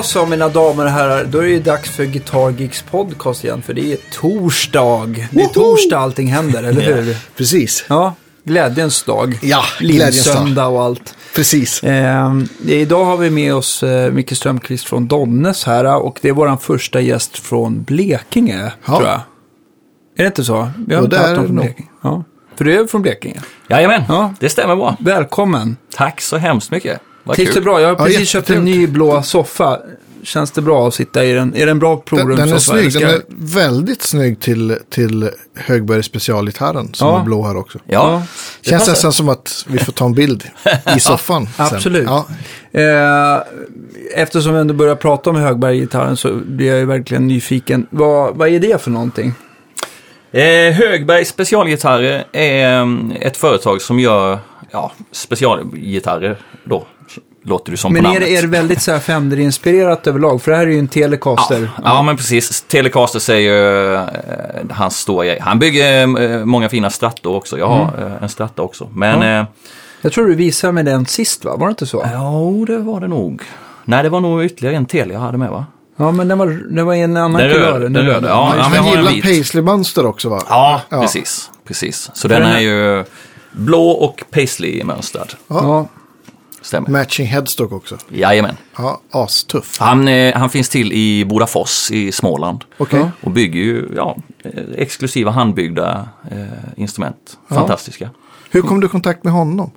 Då så mina damer och herrar, då är det ju dags för Guitar Geeks podcast igen. För det är torsdag. Det är torsdag allting händer, eller hur? Precis. Ja, glädjens dag. Ja, glädjens dag. Lillsöndag och allt. Precis. Eh, idag har vi med oss eh, Micke Strömqvist från Donnes här och det är vår första gäst från Blekinge, Ja. tror jag. Är det inte så? Vi har inte haft någon från. Blekinge. Ja. För du är från Blekinge. Jajamän, Ja. det stämmer bra. Välkommen. Tack så hemskt mycket. Vad Trivs det kul. bra? Jag har Ja, precis köpt en jättetrevligt. ny blå soffa. Känns det bra att sitta i den? Är det en bra Den, provrumssoffa? den är snygg. eller ska Den jag- är väldigt snygg till, till Högberg specialgitarren som Ja. är blå här också. Ja, det Känns passar. nästan som att vi får ta en bild i soffan. sen. Absolut. Ja. Eh, eftersom vi ändå börjar prata om Högberg-gitarren så blir jag ju verkligen nyfiken. Vad, vad är det för någonting? Eh, Högberg specialgitarrer är mm, ett företag som gör ja, specialgitarrer då. Låter det som Men på är namnet. det, är det väldigt så här Fender-inspirerat överlag? För det här är ju en Telecaster. Ja, ja, men precis. Telecaster säger ju eh, hans stora grej. Han bygger eh, många fina strattor också. Jag har Mm. eh, en stratta också. Men Ja. eh, Jag tror du visade mig den sist va? Var det inte så? ja, det var det nog. Nej, det var nog ytterligare en Tele jag hade med va? Ja, men den var, den var en annan Den kulör. röda, Den den röda. ja. Ja, men gillar paisley-mönster också va? Ja, Ja. precis. precis. Så den den är ju blå och paisley-mönstrad. Ja. Stämmer. Matching headstock också. Jajamän. Ja, astuff. Han, eh, han finns till i Bodafors i Småland. Ja. Och bygger ju ja, eh, exklusiva handbyggda eh, instrument. Fantastiska. Hur kom du i kontakt med honom?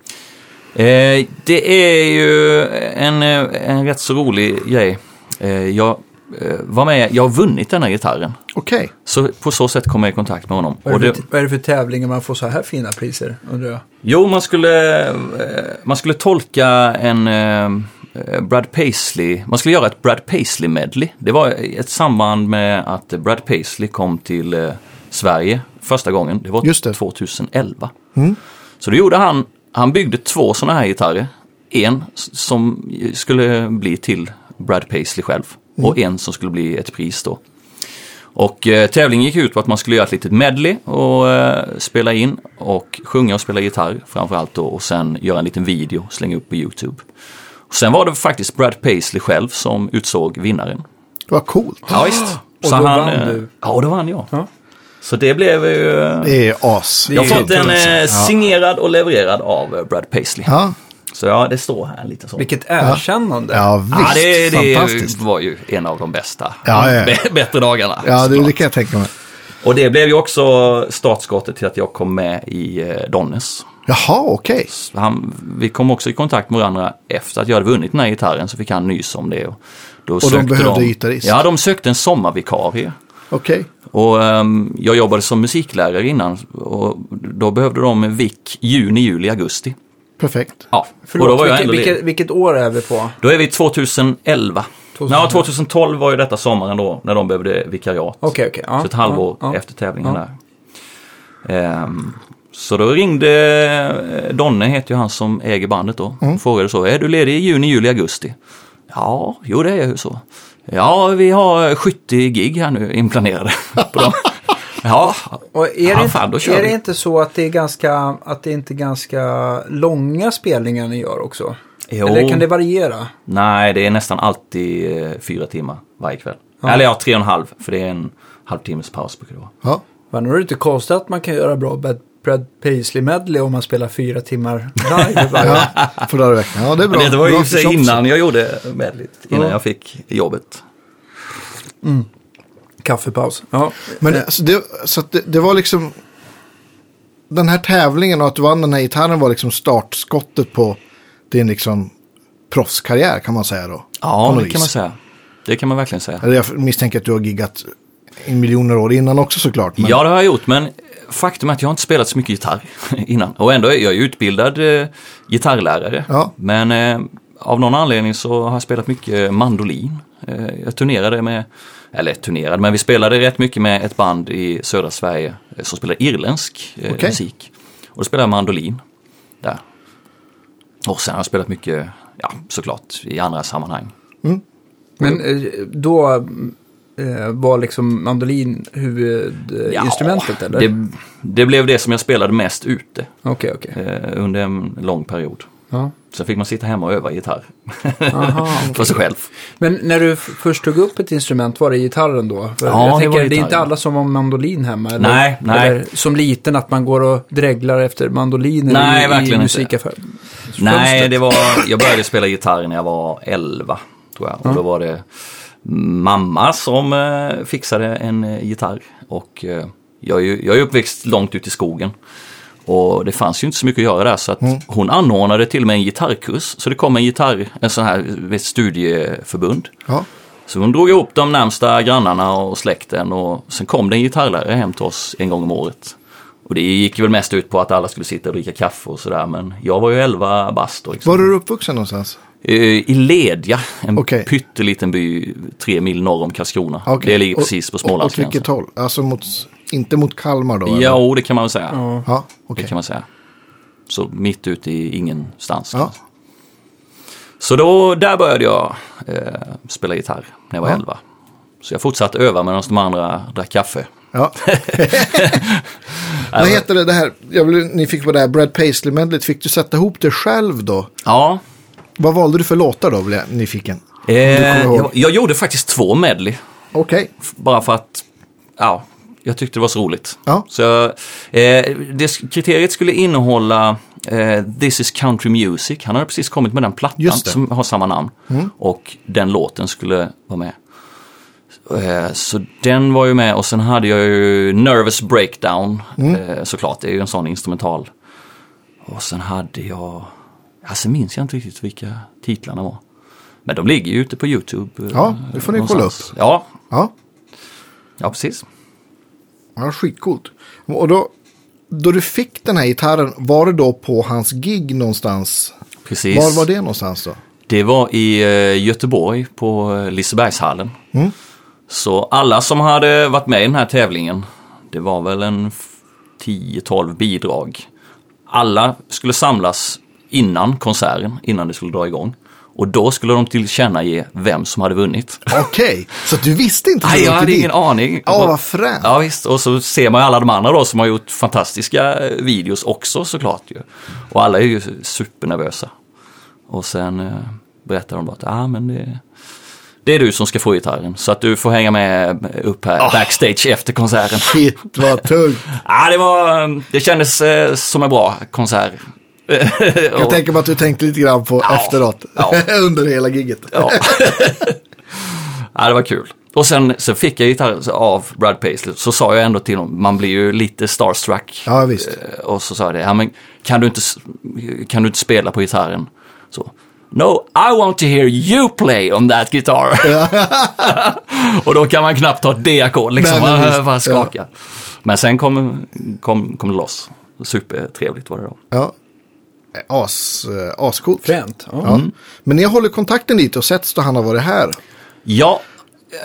Eh, det är ju en, eh, en rätt så rolig grej. Eh, jag var med, jag har vunnit den här gitarren. Okej. Så på så sätt kom jag i kontakt med honom. Vad, är det för, vad är det för tävlingar man får så här fina priser? Undrar jag. Jo, man skulle, eh, man skulle tolka en eh, Brad Paisley, man skulle göra ett Brad Paisley medley. Det var ett samband med att Brad Paisley kom till eh, Sverige första gången. Det var Just det. 2011. Mm. Så då gjorde han, han byggde två sådana här gitarrer. En som skulle bli till Brad Paisley själv och en som skulle bli ett pris då. Och eh, tävlingen gick ut på att man skulle göra ett litet medley och eh, spela in och sjunga och spela gitarr framförallt då och sen göra en liten video och slänga upp på YouTube. Och sen var det faktiskt Brad Paisley själv som utsåg vinnaren. Vad coolt. Ja visst. Och Så då han, vann eh, du? Ja, då vann jag. Ja. Så det blev ju... eh, Det är as. jag har fått den eh, Ja. signerad och levererad av eh, Brad Paisley. Ja, Så ja, det står här lite så. Vilket erkännande. ja visst. Ja, det, det Fantastiskt. var ju en av de bästa, Ja, ja. bättre dagarna. Ja, det, det kan jag tänka mig. Och det blev ju också startskottet till att jag kom med i eh, Donnes. Jaha, okej. Han, vi kom också i kontakt med varandra efter att jag hade vunnit den här gitarren så fick han nys om det. Och, då de sökte behövde gitarrist? Ja, de sökte en sommarvikarie. Okej. Och ehm, jag jobbade som musiklärare innan och då behövde de vik juni, juli, augusti. Perfekt. Ja, Förlåt, och då var jag vilket, ändå vilket, vilket år är vi på? Då är vi 2011. 2011. Ja, 2012 var ju detta sommaren då när de behövde vikariat. Okej, okej. Ja, så ett halvår ja, ja. efter tävlingen Ja. där. Ehm, så då ringde eh, Donne, heter ju han som äger bandet då, Mm. och frågade så, är du ledig i juni, juli, augusti? Ja, jo det är jag ju så. Ja, vi har 70 gig här nu inplanerade på dem. Ja, Och är, Ja, det, fan, då inte, kör är det inte så att det är ganska, att det inte är ganska långa spelningar ni gör också? Jo. Eller kan det variera? nej det är nästan alltid eh, fyra timmar varje kväll. Eller ja, tre och en halv, för det är en halvtimmes paus brukar det vara. Ja. Men är det inte konstigt att man kan göra bra Brad, Brad Paisley medley om man spelar fyra timmar live. varje- Ja, för dagar i veckan. Ja, det är bra. Men det var ju Bra innan jag gjorde medligt, innan Ja. jag fick jobbet. Kaffepaus. Ja. Men alltså, det, så det, det var liksom... Den här tävlingen och att du vann den här gitarren var liksom startskottet på din liksom proffskarriär kan man säga då. Ja, det kan man säga. Det kan man verkligen säga. Jag misstänker att du har giggat i miljoner år innan också såklart. Men, Ja, det har jag gjort, men faktum är att jag inte spelat så mycket gitarr innan. Och ändå är jag utbildad eh, gitarrlärare. Ja. Men eh, av någon anledning så har jag spelat mycket mandolin. Eh, jag turnerade med, eller turnerade, men vi spelade rätt mycket med ett band i södra Sverige eh, som spelar irländsk eh, Okej. musik. Och då spelade jag mandolin där. Och sen har jag spelat mycket, ja såklart, i andra sammanhang. Men eh, då var liksom mandolin huvudinstrumentet eller? Det, det blev det som jag spelade mest ute okej. eh, under en lång period. Ja. Sen fick man sitta hemma och öva gitarr. Aha, För sig själv. Men när du först tog upp ett instrument, var det gitarren då? För Ja, jag det tänker, var det är inte alla som har mandolin hemma. Eller, Nej, nej. Eller som liten att man går och dreglar efter mandoliner Nej, i, verkligen i inte. musikaffär. Nej, det var, jag började spela gitarr när jag var 11, tror jag. Och då var det mamma som eh, fixade en eh, gitarr. Och eh, jag, är ju, jag är uppväxt långt ut i skogen. Och det fanns ju inte så mycket att göra där så att hon anordnade till och med en gitarrkurs. Så det kom en gitarr, en sån här vet, studieförbund. Ja. Så hon drog ihop de närmsta grannarna och släkten och sen kom det en gitarrlärare hem till oss en gång om året. Och det gick väl mest ut på att alla skulle sitta och dricka kaffe och sådär men jag var ju 11 bast. Liksom. Var du uppvuxen någonstans? Eh, I Ledja, en Okej. pytteliten by tre mil norr om Karlskrona. Okej. Det ligger precis på och- Åt vilket Smålandsgränsen. håll? Alltså mot, inte mot Kalmar då? eller? Jo, det kan man väl säga. Ja. Ja, Det okej. kan man säga. Så mitt ute i ingenstans. Ja. Så då, där började jag eh, spela gitarr när jag var Ja. 11. Så jag fortsatte öva medan de andra drack kaffe. Ja. Vad heter det, det här, jag blev nyfiken på det här Brad Paisley-medlet. Fick du sätta ihop det själv då? Ja, Vad valde du för låtar då, blev jag nyfiken? eh, jag, jag gjorde faktiskt två medley. Okej. f- Bara för att, ja, jag tyckte det var så roligt. Ja. Så jag, eh, det, kriteriet skulle innehålla eh, This is country music. Han hade precis kommit med den plattan som har samma namn. Och den låten skulle vara med. Eh, så den var ju med och sen hade jag ju Nervous Breakdown. Eh, såklart, det är ju en sån instrumental. Och sen hade jag, alltså minns jag inte riktigt vilka titlarna var. Men de ligger ju ute på YouTube. eh, Ja, det får ni kolla någonstans. Ja, Ja. ja precis. Ja, skitcoolt. Och då, då du fick den här gitarren, var det då på hans gig någonstans? Precis. Var var det någonstans då? Det var i eh, Göteborg på eh, Lisebergshallen. Mm. Så alla som hade varit med i den här tävlingen, det var väl en f- 10-12 bidrag. Alla skulle samlas innan konserten, innan det skulle dra igång. Och då skulle de tillkännage vem som hade vunnit. Okej, så du visste inte Nej, jag hade ingen aning. Ja, vad fränt. Ja, visst. Och så ser man ju alla de andra då som har gjort fantastiska eh, videos också såklart ju. Och alla är ju supernervösa. Och sen eh, berättar de bara att ah, men det, det är du som ska få gitarren. Så att du får hänga med upp här backstage efter konserten. Shit, vad tungt. Ja, det var, eh, det kändes eh, som en bra konsert. Jag tänker på att du tänkte lite grann på Ja. efteråt. Ja. Under hela giget. Ja. ja, det var kul. Och sen så fick jag gitarr av Brad Paisley. Så sa jag ändå till honom, man blir ju lite starstruck. Ja, visst. Eh, Och så sa jag det, ja, men kan, du inte, kan du inte spela på gitarren? Så, No, I want to hear you play on that guitar. och då kan man knappt ta ett D-ackord, liksom. Nej, Man bara skaka. Men sen kom, kom, kom det loss. Supertrevligt var det då. Ja. As, eh, ascoolt. Fränt. Ja. Ja. Men ni håller kontakten lite och sätts då han har varit här. Ja,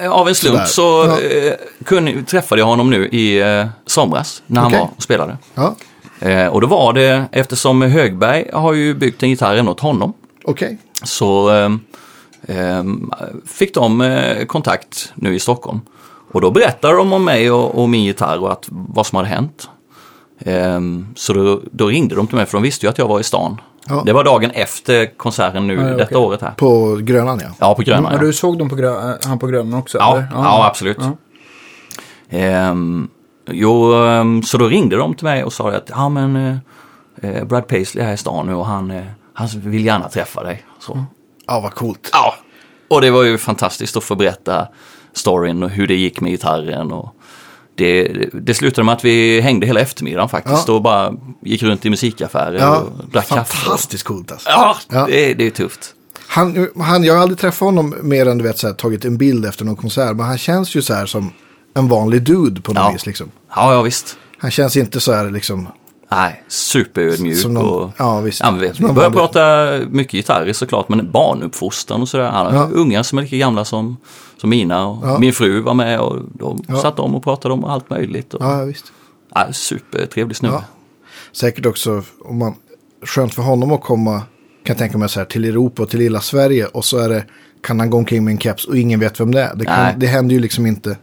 eh, av en slump Sådär. så Ja. eh, kunde, träffade jag honom nu i eh, somras när han Okej. var och spelade. Ja, Eh, och då var det, eftersom Högberg har ju byggt en gitarr även åt honom, okej. så eh, eh, fick de eh, kontakt nu i Stockholm. Och då berättade de om mig och, och min gitarr och att, vad som hade hänt. Eh, så då, då ringde de till mig för de visste ju att jag var i stan. Ja. Det var dagen efter konserten nu, Ja, detta okej. året här. På Grönan ja. Ja, på Gröna. Ja, ja. du såg dem på grö- äh, han på Grönan också? Ja, eller? ja, absolut. Ja. Ehm, jo, ehm, så då ringde de till mig och sa att ja, men, eh, eh, Brad Paisley är i stan nu och han, eh, han vill gärna träffa dig. Så. Ja, vad coolt. Ja, och det var ju fantastiskt att få berätta storyn och hur det gick med gitarren. Och det, det slutade med att vi hängde hela eftermiddagen faktiskt Ja. och bara gick runt i musikaffärer Ja, och drack kaffe. fantastiskt coolt alltså. Ja, Ja. Det, det är tufft. Han, han, jag har aldrig träffat honom mer än du vet, så här, tagit en bild efter någon konsert. Men han känns ju så här som en vanlig dude på något Ja. vis. Liksom. Ja, ja visst. Han känns inte så här liksom. Nej, superödmjuk. Som någon- och, ja, visst. Som någon börjar prata mycket gitarr såklart, men barnuppfostran och sådär. Han har Ja. ungar som är lika gamla som, som mina. Och Ja. Min fru var med och de Ja. satt om och pratade om allt möjligt. Och, Ja, visst. ja, supertrevlig snubbe. Ja. Säkert också om man, skönt för honom att komma, kan jag tänka mig så här, till Europa och till lilla Sverige. Och så är det, kan han gå omkring med en keps och ingen vet vem det är. Det, kan, det händer ju liksom inte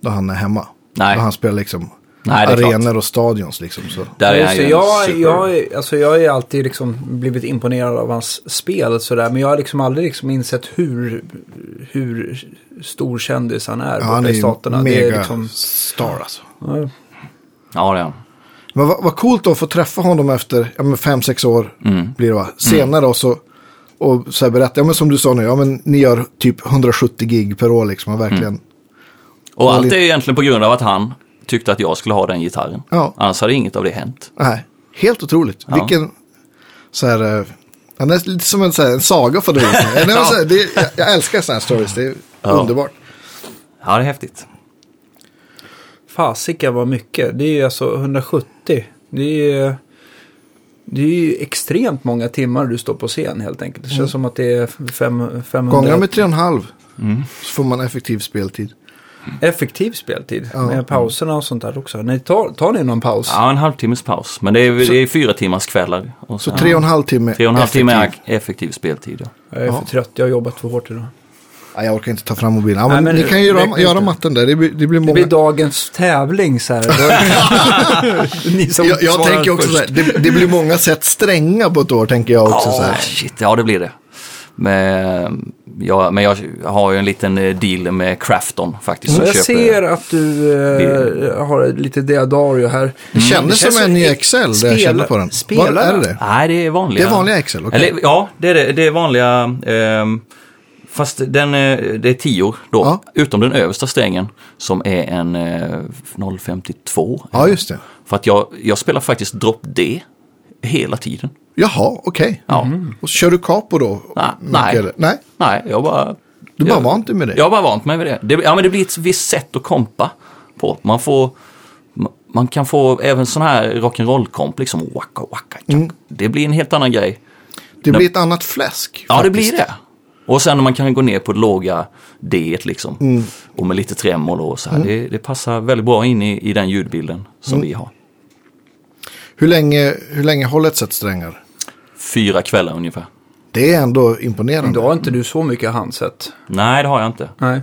då han är hemma. Nej. Då han spelar liksom Nej, det är klart. arenor och stadions liksom. Så. Där är ju jag, super... jag, är- alltså jag har alltid liksom blivit imponerad av hans spel sådär. Men jag har liksom aldrig liksom insett hur, hur stor kändis han är Ja, han är i staterna. mega Det är liksom, star alltså. ja, Ja, det är han. Men vad, vad coolt då att få träffa honom efter ja, fem, sex år Mm. blir det va? Senare och så, och så här berätta, ja men som du sa nu, ja men ni gör typ 170 gig per år liksom, och verkligen. Mm. Och allt är egentligen på grund av att han tyckte att jag skulle ha den gitarren. Ja. Annars hade inget av det hänt. Nej, helt otroligt. Ja. Vilken, så här, eh, han är lite som en, så här, en saga för dig. Nej, men så här, det, jag, jag älskar sådana här stories, det är Ja. underbart. Ja, det är häftigt. Fasiken vad mycket. Det är ju alltså 170. Det är ju, det är ju extremt många timmar du står på scen helt enkelt. Det känns Mm. som att det är fem, 500 Gånger med 3,5 Mm. så får man effektiv speltid. Effektiv speltid. Ja. Med pauserna och sånt där också. Nej, tar, tar ni någon paus? Ja, en halvtimmes paus. Men det är, det är fyra timmars kvällar. Och Så sen- 3,5 timme Tre och en halv timme effektiv. är effektiv speltid. Ja. Jag är Ja. för trött. Jag har jobbat för hårt idag. Ja, jag orkar inte ta fram mobilen. Ja, Nej, men men ni kan ju det göra, göra matten där. Det blir, det blir Det många. blir dagens tävling så här. Ni som jag jag tänker också först. så här, det, det blir många sätt stränga på ett år tänker jag också. så Ja, här. shit, ja det blir det. Men jag, men jag har ju en liten eh, deal med Crafton faktiskt. Jag köper- ser att du eh, har lite Deodario här. Det kändes Det som en i som- Excel där spela- jag kände på den. spelar Vad är det det? Nej, det är vanliga. Det är vanliga Excel, okej. Eller, ja, det är det. Det är vanliga. ehm, fast den, eh, det är tior då. Ja. Utom den översta strängen som är en eh, 052. Ja, just det. För att jag, jag spelar faktiskt drop D hela tiden. Jaha, okej. Ja. Och så kör du capo då? Nej, Mycket, nej. Nej, Nej, jag bara... du bara jag, vant dig med det. Jag har bara vant mig med det. det. Ja, men det blir ett visst sätt att kompa på. Man får... ma- Man kan få även sån här rock'n'roll-komp, liksom waka waka. Mm. Det blir en helt annan grej. Det blir ett annat fläsk. Ja, det faktiskt. blir det. Och sen när man kan gå ner på det låga D liksom. Mm. Och med lite tremolo och så här. Det, det passar väldigt bra in i, i den ljudbilden som Mm. vi har. Hur länge, hur länge håller ett set strängar? Fyra kvällar ungefär. Det är ändå imponerande. Då har inte du så mycket handset. Nej, det har jag inte. Nej.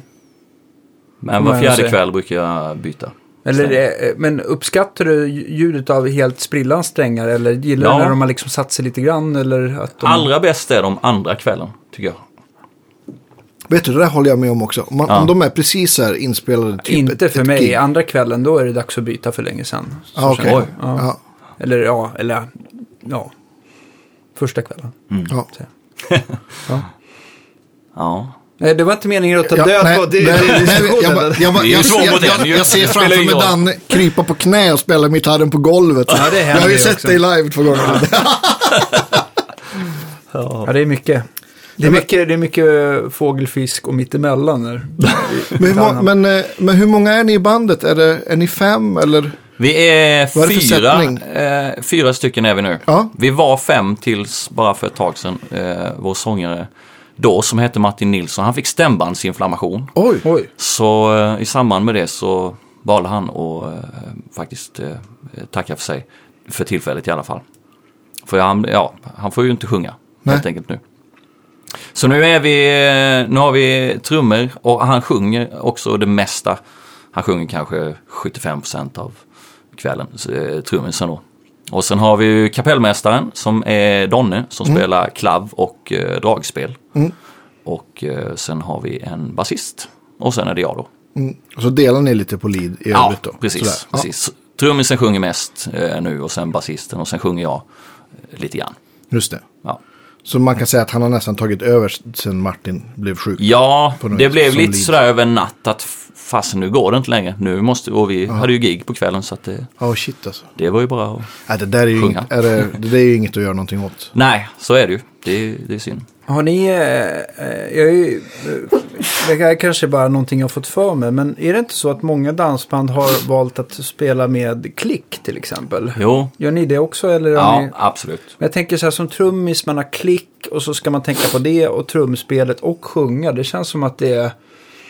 Men var fjärde kväll brukar jag byta. Eller, Stämmer. eh, men uppskattar du ljudet av helt sprillans strängar? Eller gillar Ja. du när de har liksom satt sig lite grann? Eller att de... Allra bäst är de andra kvällen, tycker jag. Vet du, det där håller jag med om också. Om, man, Ja. om de är precis så här inspelade. Typ Inte ett- för ett mig. gig. Andra kvällen, då är det dags att byta för länge sedan. Jag. Ja. Ja. Eller ja, eller ja. Första kvällen. Ja. Så. Ja. Ja. Nej, det var inte meningen att ta Ja, död nej, på nej, jag, ser framför mig. Danne krypa på knä och spela gitarren på golvet. Ja, det jag har ju sett också. dig live två gånger. Ja, det är mycket. Det är mycket, det är mycket fågelfisk och mittemellan. Men, men, eh, men hur många är ni i bandet? Är, det, är ni fem eller? Vi är, fyra, eh, fyra stycken är vi nu. Ja. Vi var fem tills bara för ett tag sedan. Eh, vår sångare då som hette Martin Nilsson, han fick stämbandsinflammation. Oj, Oj. Så eh, i samband med det så valde han att eh, faktiskt eh, tacka för sig. För tillfället i alla fall. För han, ja, han får ju inte sjunga Nej. helt enkelt nu. Så nu är vi, eh, nu har vi trummor och han sjunger också det mesta. Han sjunger kanske 75% av kvällen, eh, trummisen då. Och sen har vi ju kapellmästaren som är Donne som spelar klav och eh, dragspel. Mm. Och eh, sen har vi en basist. Och sen är det jag då. mm. Så delar ni lite på lead i Ja, övrigt då? precis. Sådär. Ja. precis. Trummisen sjunger mest eh, nu och sen basisten och sen sjunger jag eh, lite grann. Just det. Ja, Så man kan säga att han har nästan tagit över sen Martin blev sjuk. ja det blev lite lead. sådär över en natt att fasen nu går det inte längre. Nu måste, och vi hade ju gig på kvällen så att det, Ja, oh, shit alltså. det var ju bara att... Nej, det där är ju Sjunga. inget, är det, det är ju inget att göra någonting åt. Nej, så är det ju. Det, det är synd. Har ni, eh, eh, jag är, ju- eh, det är kanske bara någonting jag har fått för mig, men är det inte så att många dansband har valt att spela med klick till exempel? Jo, Gör ni det också eller? ja ni... absolut. Men jag tänker så här som trummis, man har klick och så ska man tänka på det och trumspelet och sjunga. Det känns som att det är,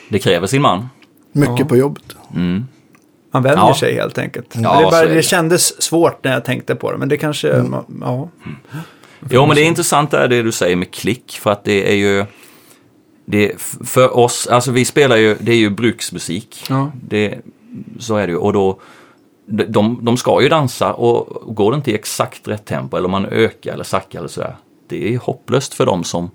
Det kräver sin man. Mycket Ja. på jobbet. Mm. man vänjer Ja. sig helt enkelt. Ja, det, bara, det. det kändes svårt när jag tänkte på det, men det kanske, ja. Jo, men det är intressant där det du säger med klick. För att det är ju... Det, för oss, alltså vi spelar ju, det är ju bruksmusik. Ja. Det, så är det ju. Och då, de, de, ska ju dansa och går det inte i exakt rätt tempo eller man ökar eller sackar eller sådär. Det är hopplöst för dem som,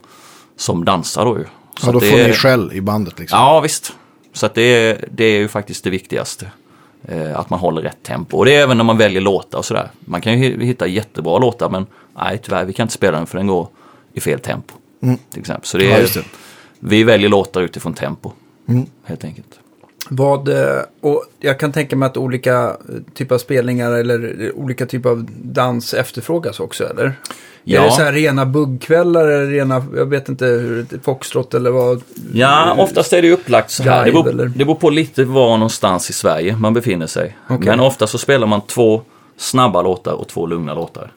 som dansar då ju. Så Ja, då det får är- ni skäll i bandet liksom. Ja, visst. Så att det, är, det är ju faktiskt det viktigaste. Eh, att man håller rätt tempo. Och det är även när man väljer låtar och sådär. Man kan ju hi- hitta jättebra låtar men nej tyvärr vi kan inte spela den för den går i fel tempo. Till exempel. Så det Ja, är, just det. vi väljer låtar utifrån tempo. Helt enkelt. Vad, eh, och jag kan tänka mig att olika eh, typer av spelningar eller eh, olika typer av dans efterfrågas också, eller? Är Ja. det så här rena buggkvällar eller rena, jag vet inte, hur foxtrot eller vad? Ja, oftast är det upplagt så här. Det beror, eller? det beror på lite var någonstans i Sverige man befinner sig. Okej. Men ofta så spelar man två snabba låtar och två lugna låtar.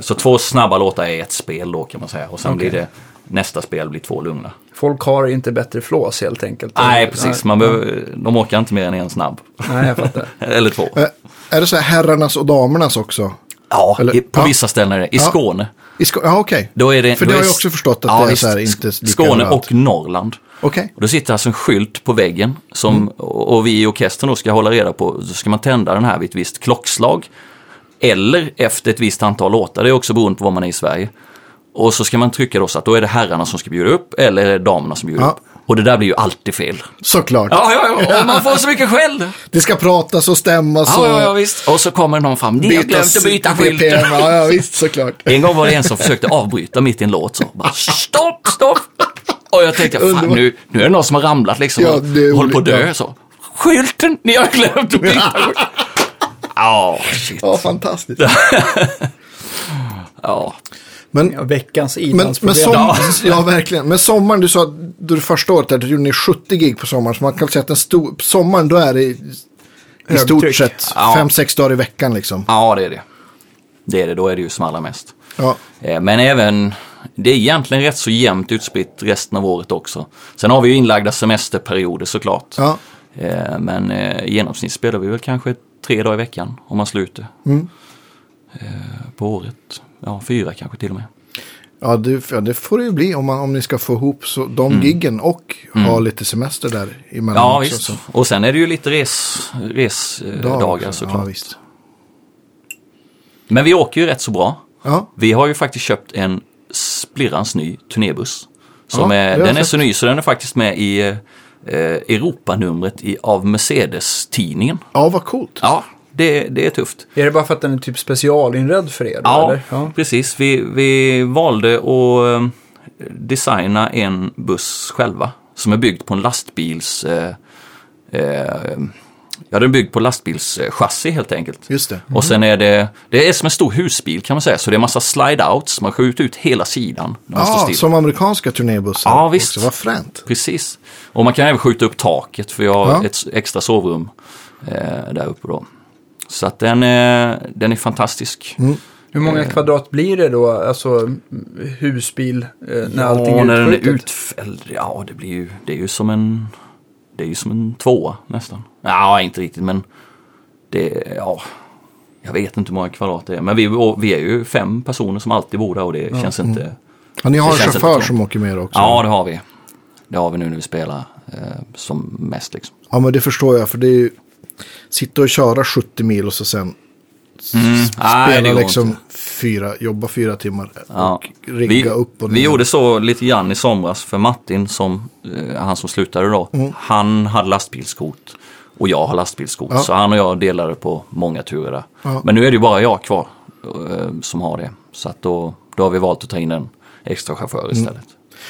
Så två snabba låtar är ett spel då kan man säga. Och sen Okej. blir det nästa spel blir två lugna. Folk har inte bättre flås helt enkelt. Nej, precis. Man behöver, de orkar inte mer än en snabb. Nej, jag fattar. Eller två. Eh, Är det så här herrarnas och damernas också? Ja, eller- i, på ja. vissa ställen är det. I Ja. Skåne. I Sko- ja, okej. Då är det, För då det har jag också förstått att det är så här inte lika Skåne och Norrland. Okej. Och då sitter alltså en skylt på väggen som, Mm. och och vi i orkestern då ska hålla reda på. Så ska man tända den här vid ett visst klockslag. Eller efter ett visst antal låtar. Det är också beroende på var man är i Sverige. Och så ska man trycka då så att då är det herrarna som ska bjuda upp eller är det damerna som bjuder Ja. upp. Och det där blir ju alltid fel. Såklart. Ja, ja, ja. Och man får så mycket skäll. Det ska pratas och stämmas Ja, och ja, ja, visst. Och så kommer någon fram. Ni har glömt att byta skylten. Ja, ja, visst såklart. En gång var det en som försökte avbryta mitt i en låt så bara stopp, stopp. Och jag tänkte, fan nu, nu är det någon som har ramlat liksom Ja, och håller på att dö. Så. Skylten, ni har glömt att byta skylten. Ja, shit. Ja, fantastiskt. Ja. Men, Ja, veckans men, men som, ja, verkligen. Men sommaren, du sa att du första året där, du gjorde ni 70 gig på sommaren. Så man kan säga att den stor, sommaren då är det i, i stort sett Ja. 5-6 dagar i veckan liksom. ja, det är det. Det är det, då är det ju som allra mest. Ja. Eh, Men även, det är egentligen rätt så jämnt utspritt resten av året också. Sen har vi ju inlagda semesterperioder såklart. Ja. Eh, Men eh, i genomsnitt spelar vi väl kanske tre dagar i veckan om man slutar. Mm. På året. Ja, fyra kanske till och med. Ja, det, ja, det får det ju bli om, man, om ni ska få ihop så, de giggen och ha lite semester där emellan Mm. Ja, också. visst. Så. Och sen är det ju lite resdagar res, eh, också. såklart. Ja, visst. Men vi åker ju rätt så bra. Ja, Vi har ju faktiskt köpt en splirrans ny turnébuss. Som Ja, är, den är så ny så den är faktiskt med i eh, Europanumret i, av Mercedes-tidningen. ja vad coolt. Ja, det, det är tufft. Är det bara för att den är typ specialinredd för er? Då, Ja, eller? ja. precis. Vi, vi valde att eh, designa en buss själva. Som är byggd på en lastbils... Eh, eh, ja, den är byggd på lastbilschassi helt enkelt. Just det. Och sen är det, det är som en stor husbil kan man säga. Så det är massa slide-outs. Man skjuter ut hela sidan Ja, still. som amerikanska turnébussar. Ja, visst. Också. Vad fränt. Precis. Och man kan även skjuta upp taket för vi har Ja. ett extra sovrum eh, där uppe då. Så att den är, den är fantastisk. Mm. Hur många kvadrat blir det då? Alltså mm, husbil eh, när allting ja, är när den är utfälld. Ja, det blir ju, det är ju som en, det är ju som en tvåa nästan. Ja, inte riktigt men det, ja, jag vet inte hur många kvadrat det är. Men vi, vi är ju fem personer som alltid bor där och det känns inte, Ja, ni har en chaufför som åker med också. ja det har vi. Det har vi nu när vi spelar eh, som mest liksom. Ja, men det förstår jag. För det är ju... Sitta och köra 70 mil och så sen Mm. Spela går liksom fyra, jobba fyra timmar Ja. och rigga vi, upp och Vi gjorde så lite grann i somras för Martin, som, eh, han som slutade då, Mm. han hade lastbilskort och jag har lastbilskort. Ja. Så han och jag delade på många turer där. Ja. Men nu är det ju bara jag kvar eh, som har det. Så att då, då har vi valt att ta in en extra Mm. chaufför istället.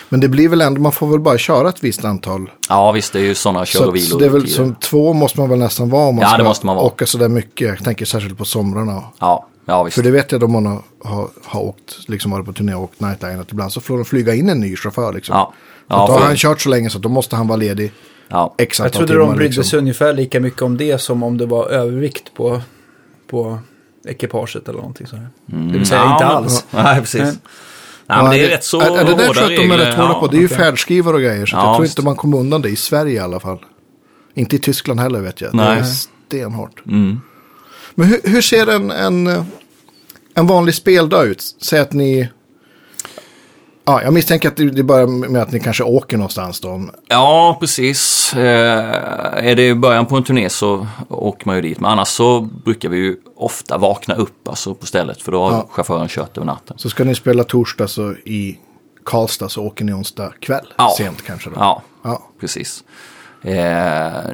Men det blir väl ändå, man får väl bara köra ett visst antal. Ja visst, det är ju sådana kör Så, och vilor. så det är väl som två måste man väl nästan vara om man Ja, det ska måste man vara. åka sådär mycket. Jag tänker särskilt på somrarna. Ja, ja visst. För det vet jag då man har, har, har åkt, liksom varit på turné och åkt Nightline, att ibland så får de flyga in en ny chaufför liksom. Ja, ja, då har han kört så länge så då måste han vara ledig ja. x Jag trodde timmar. de brydde liksom. sig ungefär lika mycket om det som om det var övervikt på, på ekipaget eller någonting sådär. Det vill säga Ja, inte men- alls. Nej, precis. Nej, men det är rätt så är, är det där hårda tror att de är regler. rätt hårda på. Det är ju färdskrivare och grejer. Så Ja, jag tror inte man kommer undan det i Sverige i alla fall. Inte i Tyskland heller vet jag. Det Nej. är stenhårt. Mm. Men hur, hur ser en, en, en vanlig speldag ut? Säg att ni... Ja, jag misstänker att det, börjar med att ni kanske åker någonstans då. Ja, precis. Eh, är det början på en turné så åker man ju dit. Men annars så brukar vi ju ofta vakna upp alltså, på stället. För då har Ja. chauffören kört över natten. Så ska ni spela torsdag så i Karlstad så åker ni onsdag kväll. Ja. Sent kanske då. Ja, Ja. precis. Eh,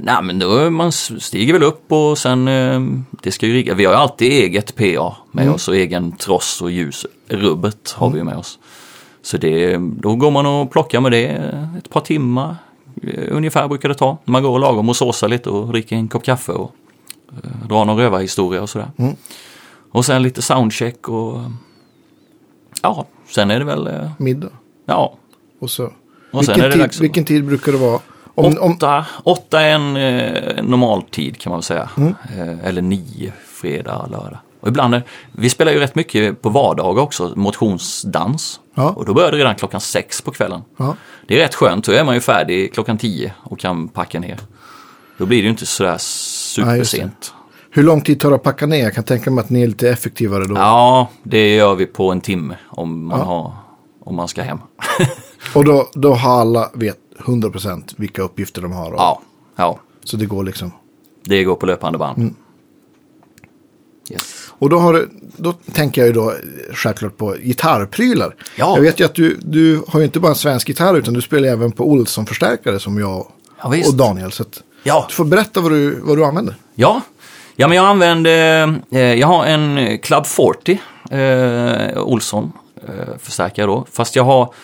nej, men då man stiger väl upp och sen eh, det ska ju rigga. Vi har ju alltid eget PA med Mm. oss och egen tross och ljus. Rubbet har vi ju med oss. Så det, då går man och plockar med det ett par timmar eh, ungefär brukar det ta. Man går lagom och såsar lite och dricker en kopp kaffe och eh, drar någon rövarhistoria och sådär. Mm. Och sen lite soundcheck och ja, sen är det väl, eh, Middag. ja, Och så. Och vilken, är det tid, att- vilken tid brukar det vara? Om, om, åtta, åtta är en eh, normal tid kan man säga. Mm. Eh, eller nio, fredag, lördag. Och ibland, vi spelar ju rätt mycket på vardagar också, motionsdans. Ja. Och då börjar det redan klockan sex på kvällen. ja. Det är rätt skönt, då är man ju färdig klockan tio och kan packa ner. Då blir det ju inte sådär supersent. Hur lång tid tar det att packa ner? Jag kan tänka mig att ni är lite effektivare då. Ja, det gör vi på en timme om man, Ja. har, om man ska hem. Och då, då har alla vet 100% vilka uppgifter de har. Och, ja, ja, Så det går liksom. det går på löpande band. Mm. Yes. Och då, har då tänker jag ju då eh, självklart på gitarrprylar. Ja. Jag vet ju att du, du har ju inte bara en svensk gitarr utan du spelar även på Olsson-förstärkare som jag Ja, och Daniel. Så Ja. Du får berätta vad du, vad du använder. Ja, ja men jag använder, eh, jag har en Club 40 eh, Olsson eh, förstärkare då. Fast jag har,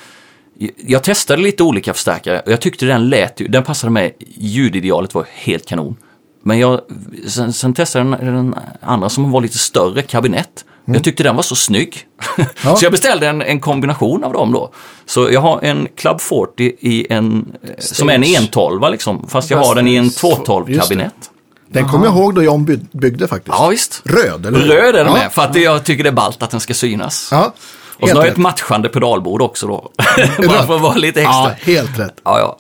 jag testade lite olika förstärkare och jag tyckte den lät ju, den passade mig, ljudidealet var helt kanon. Men jag, sen, sen testade jag den, den andra som var lite större, kabinett. Jag tyckte den var så snygg. Ja. så jag beställde en, en kombination av dem då. Så jag har en Club 40 i en, eh, som är en 112 liksom. Fast jag har den i en 212 Just det. kabinett. Den kommer jag ihåg då by- byggde faktiskt. Ja visst. Röd, eller hur? Röd är den ja. med, för att jag tycker det är ballt att den ska synas. Ja, och så har jag ett matchande pedalbord också då. Bara för att vara lite extra. Ja, helt rätt. Ja, ja.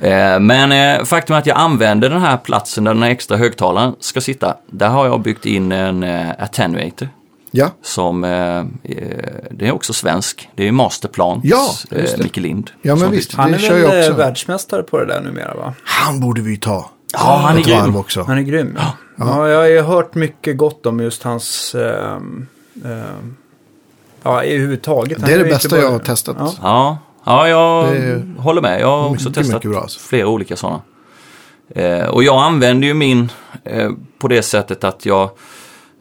Eh, Men eh, faktum är att jag använder den här platsen där den här extra högtalaren ska sitta. Där har jag byggt in en eh, attenuator. Ja, Som, eh, eh, det är också svensk. Det är Masterplans Ja, eh. Micke Lind. Ja, men som visst. Han är väl jag eh, också. världsmästare på det där numera va? han borde vi ta. Ja, han är grym. också. Han är grym. Ja. jag har ju hört mycket gott om just hans... ehm, ehm, ja, överhuvudtaget. Det är det bästa bara- jag har testat. Ja. Ja, ja jag Det håller med. Jag har också mycket, testat mycket bra, alltså. flera olika sådana. Eh, och jag använder ju min eh, på det sättet att jag,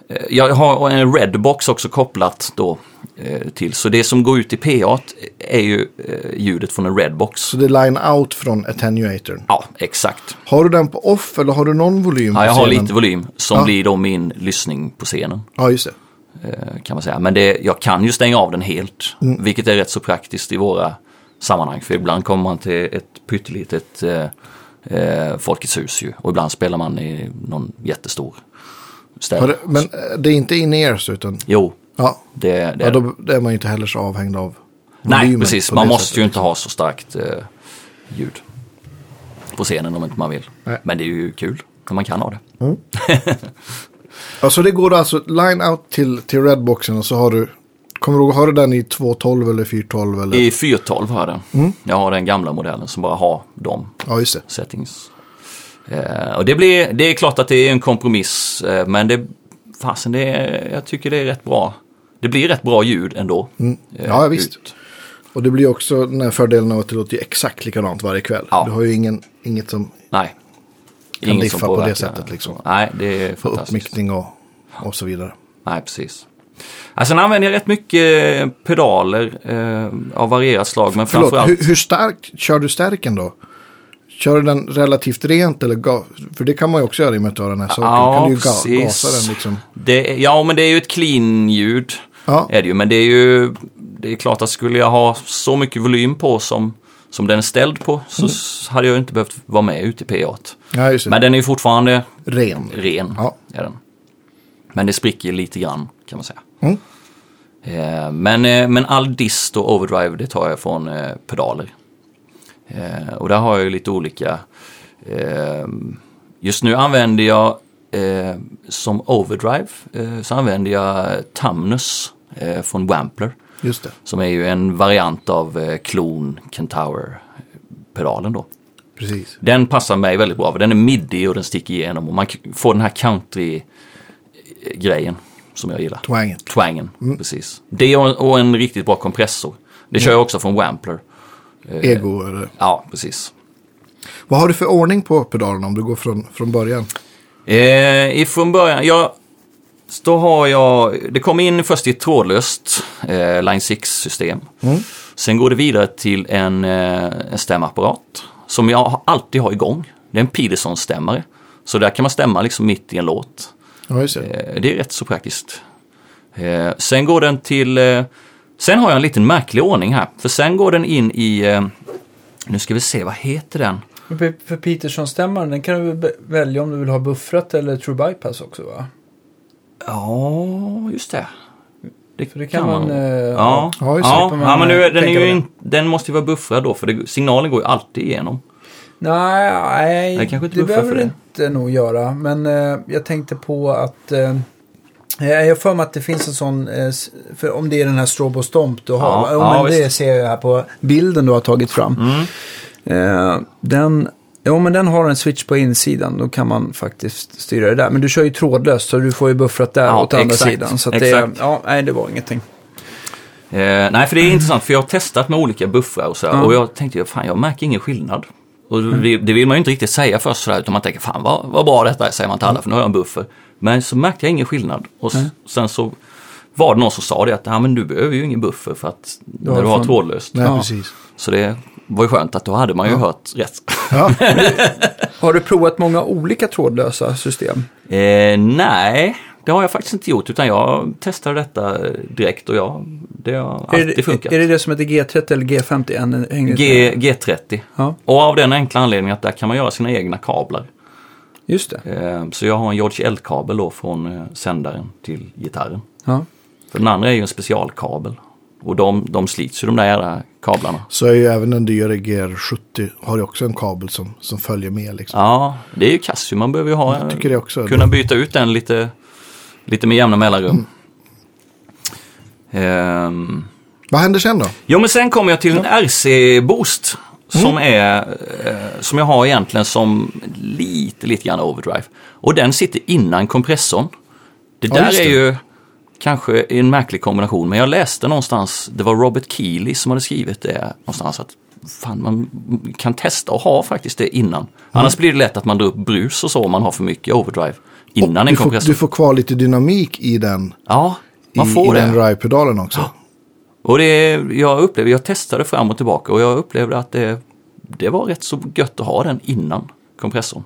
eh, jag har en Redbox också kopplat då eh, till. Så det som går ut i PA är ju eh, ljudet från en Redbox. Så det är line out från attenuatorn. Ja, exakt. Har du den på off eller har du någon volym Ja, jag har lite volym som Ja. blir då min lyssning på scenen. Ja, just det. eh, Kan man säga. Men det, jag kan ju stänga av den helt. Mm. Vilket är rätt så praktiskt i våra sammanhang. För ibland kommer man till ett pyttelitet eh, eh, Folkets hus ju. Och ibland spelar man i någon jättestor ställe. men eh, det är inte in-ears utan... Jo, Ja, det, det ja då, är man ju inte heller så avhängd av Nej, precis. Man måste sättet, ju inte ha så starkt eh, ljud på scenen om inte man vill. Nej. Men det är ju kul när man kan ha det. Ja, så det går alltså line out till, till Redboxen och så har du... Kommer du ihåg, har du den i 212 eller 412 eller? I 412 har jag den. Mm. Jag har den gamla modellen som bara har de Ja, just det. settings. Eh, och det, blir, det är klart att det är en kompromiss, eh, men det, fasen, det är, jag tycker det är rätt bra. Det blir rätt bra ljud ändå. Mm. eh, Ja, visst. ut. Och det blir också den här fördelen av att det låter exakt likadant varje kväll. Ja. Du har ju ingen, inget som Nej. Kan diffa på det sättet, liksom. Nej, det är fantastiskt. uppmickning och, och så vidare. Nej, precis. Alltså, sen använder jag rätt mycket pedaler eh, av varierat slag, men Förlåt, framförallt... hur, hur starkt kör du stärken då? Kör du den relativt rent eller ga- För det kan man ju också göra i och med att du har den här saken. Ja, kan du ju ga- gasa den liksom. Det, ja, men det är ju ett clean-ljud. Ja. Är det ju, men det är ju... Det är klart att skulle jag ha så mycket volym på som, som den är ställd på så Mm. hade jag inte behövt vara med ute i PA. Ja, just det. Men den är ju fortfarande Ren. ren. Ja. Är den. Men det spricker lite grann kan man säga. Mm. Eh, men, eh, men all dist och overdrive det tar jag från eh, pedaler. Och där har jag ju lite olika. Just nu använder jag som overdrive så använder jag Tamnus från Wampler. Just det, Som är ju en variant av eh, klon Kentaur-pedalen då. precis. Den passar mig väldigt bra för den är midi och den sticker igenom och man får den här country-grejen som jag gillar. Twangen. Twangen, precis. Det och, en riktigt bra kompressor. Det kör jag också från Wampler. Ego eller... Ja, precis. Vad har du för ordning på pedalerna om du går från, från början? Eh, ifrån början, ja, då har jag, det kommer in först i ett trådlöst eh, Line 6-system. Sen går det vidare till en, eh, en stämapparat som jag alltid har igång. Det är en Peterson-stämmare. Så där kan man stämma liksom mitt i en låt. Ja, just det. Eh, det är rätt så praktiskt. Eh, sen går den till, eh, sen har jag en liten märklig ordning här. För sen går den in i, eh, nu ska vi se, vad heter den? För, Peterson-stämmaren, den kan du välja om du vill ha buffrat eller true bypass också va? Ja, just det. För det kan man... nog. eh, ja, ja, det. ja, man, ja, men nu, den, är ju det. in, den måste ju vara buffrad då, för det, signalen går ju alltid igenom. Nej, nej Det kanske inte det behöver det inte nog göra. Men eh, jag tänkte på att... Eh, jag har för mig att det finns en sån, eh, för om det är den här Strobo Stomp du har. Ja, Ja, men det visst. ser jag här på bilden du har tagit fram. Mm. Eh, den, ja, men den har en switch på insidan. Då kan man faktiskt styra det där. Men du kör ju trådlöst så du får ju buffrat där Ja, åt andra exakt, sidan. Så det, ja, nej, det var ingenting. Eh, nej, för det är intressant, för jag har testat med olika buffrar och så Ja. och jag tänkte, fan jag märker ingen skillnad. Och Mm. det, det vill man ju inte riktigt säga först sådär, utan man tänker, fan vad, vad bra detta är, säger man till Mm. alla, för nu har jag en buffer. Men så märkte jag ingen skillnad. Och s- sen så var det någon som sa det, att ja, men du behöver ju ingen buffer för att när har du har trådlöst. Nej, Ja. Så det var ju skönt att då hade man ju hört rätt. Ja, Har du provat många olika trådlösa system? Eh, nej, det har jag faktiskt inte gjort, utan jag testade detta direkt och jag, det har Är alltid det, funkat. är det det som heter G30 eller G50? En, hänger G, G30. Ja, Och av den enkla anledningen att där kan man göra sina egna kablar. just det. Eh, Så jag har en George L-kabel då från eh, sändaren till gitarren. Ja. För den andra är ju en specialkabel. Och de, de slits ju de där jävla kablarna. så är ju även den dyra GR70 har ju också en kabel som, som följer med. Liksom. Ja, det är ju Casio. Man behöver ju ha, Jag tycker det också. kunna byta ut den lite, lite med jämna mellanrum. Ehm, Vad händer sen då? Jo, men sen kommer jag till en RC-boost. Som, är, eh, som jag har egentligen som lite, lite grann overdrive. Och den sitter innan kompressorn. Det Ja, där just är det. ju kanske en märklig kombination. Men jag läste någonstans, det var Robert Keeley som hade skrivit det någonstans. Att fan, man kan testa och ha faktiskt det innan. Annars blir det lätt att man drar upp brus och så om man har för mycket overdrive. Innan en du, får, kompressor. du får kvar lite dynamik i den, Ja, man i, får i det. den drive-pedalen också. Och det, jag upplevde, jag testade fram och tillbaka och jag upplevde att det, det var rätt så gött att ha den innan kompressorn.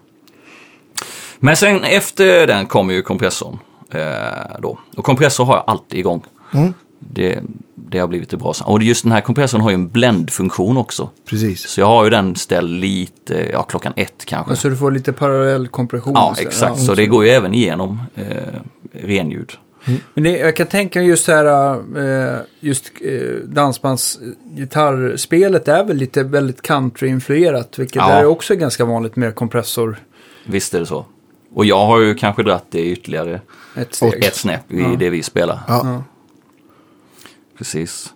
Men sen efter den kommer ju kompressorn. Eh, då. Och kompressor har jag alltid igång. Mm. Det, det har blivit det bra. Och just den här kompressorn har ju en blendfunktion också. Precis. Så jag har ju den ställd lite, ja klockan ett kanske. Så du får lite parallell kompression. ja, exakt. Ja. Så det går ju även igenom eh, renljud. Men det, jag kan tänka mig just här, eh, just eh, dansbands eh, gitarrspelet är väl lite väldigt country-influerat. Vilket Ja. är också ganska vanligt med kompressor. Visst är det så. Och jag har ju kanske dratt det ytterligare Ett steg. ett snäpp i Ja. det vi spelar. Ja. Ja. Precis.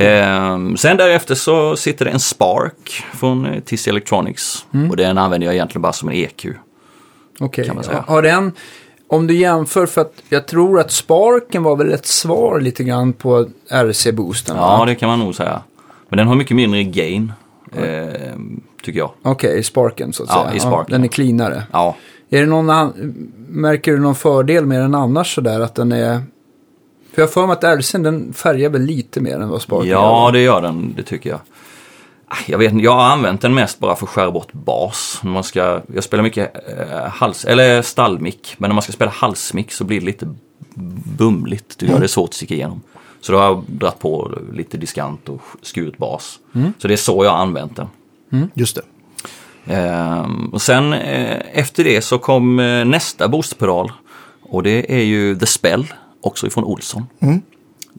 Ehm, sen därefter så sitter det en Spark från eh, TC Electronics. Mm. Och den använder jag egentligen bara som en EQ. Okej. säga. Har den, om du jämför, för att jag tror att Sparken var väl ett svar lite grann på RC-boosten? Ja, va? det kan man nog säga. Men den har mycket mindre gain, ehm, tycker jag. Okej, i Sparken så att Ja, säga. i Sparken. den är cleanare. Ja, Är det någon märker du någon fördel med den annars sådär att den är... För jag har för mig att RCn den färgar väl lite mer än vad Sparken ja gör. det gör den, det tycker jag. Ah, Jag vet inte, jag har använt den mest bara för att skära bort bas. När man ska, jag spelar mycket eh, hals, eller stallmick, men när man ska spela halsmick så blir det lite bumligt. Det gör det svårt att sticka igenom. Så då har jag dratt på lite diskant och skurit bas. Så det är så jag har använt den. Just det. Ehm, och sen eh, efter det så kom eh, nästa boostpedal. Och det är ju The Spell, också ifrån Olsson.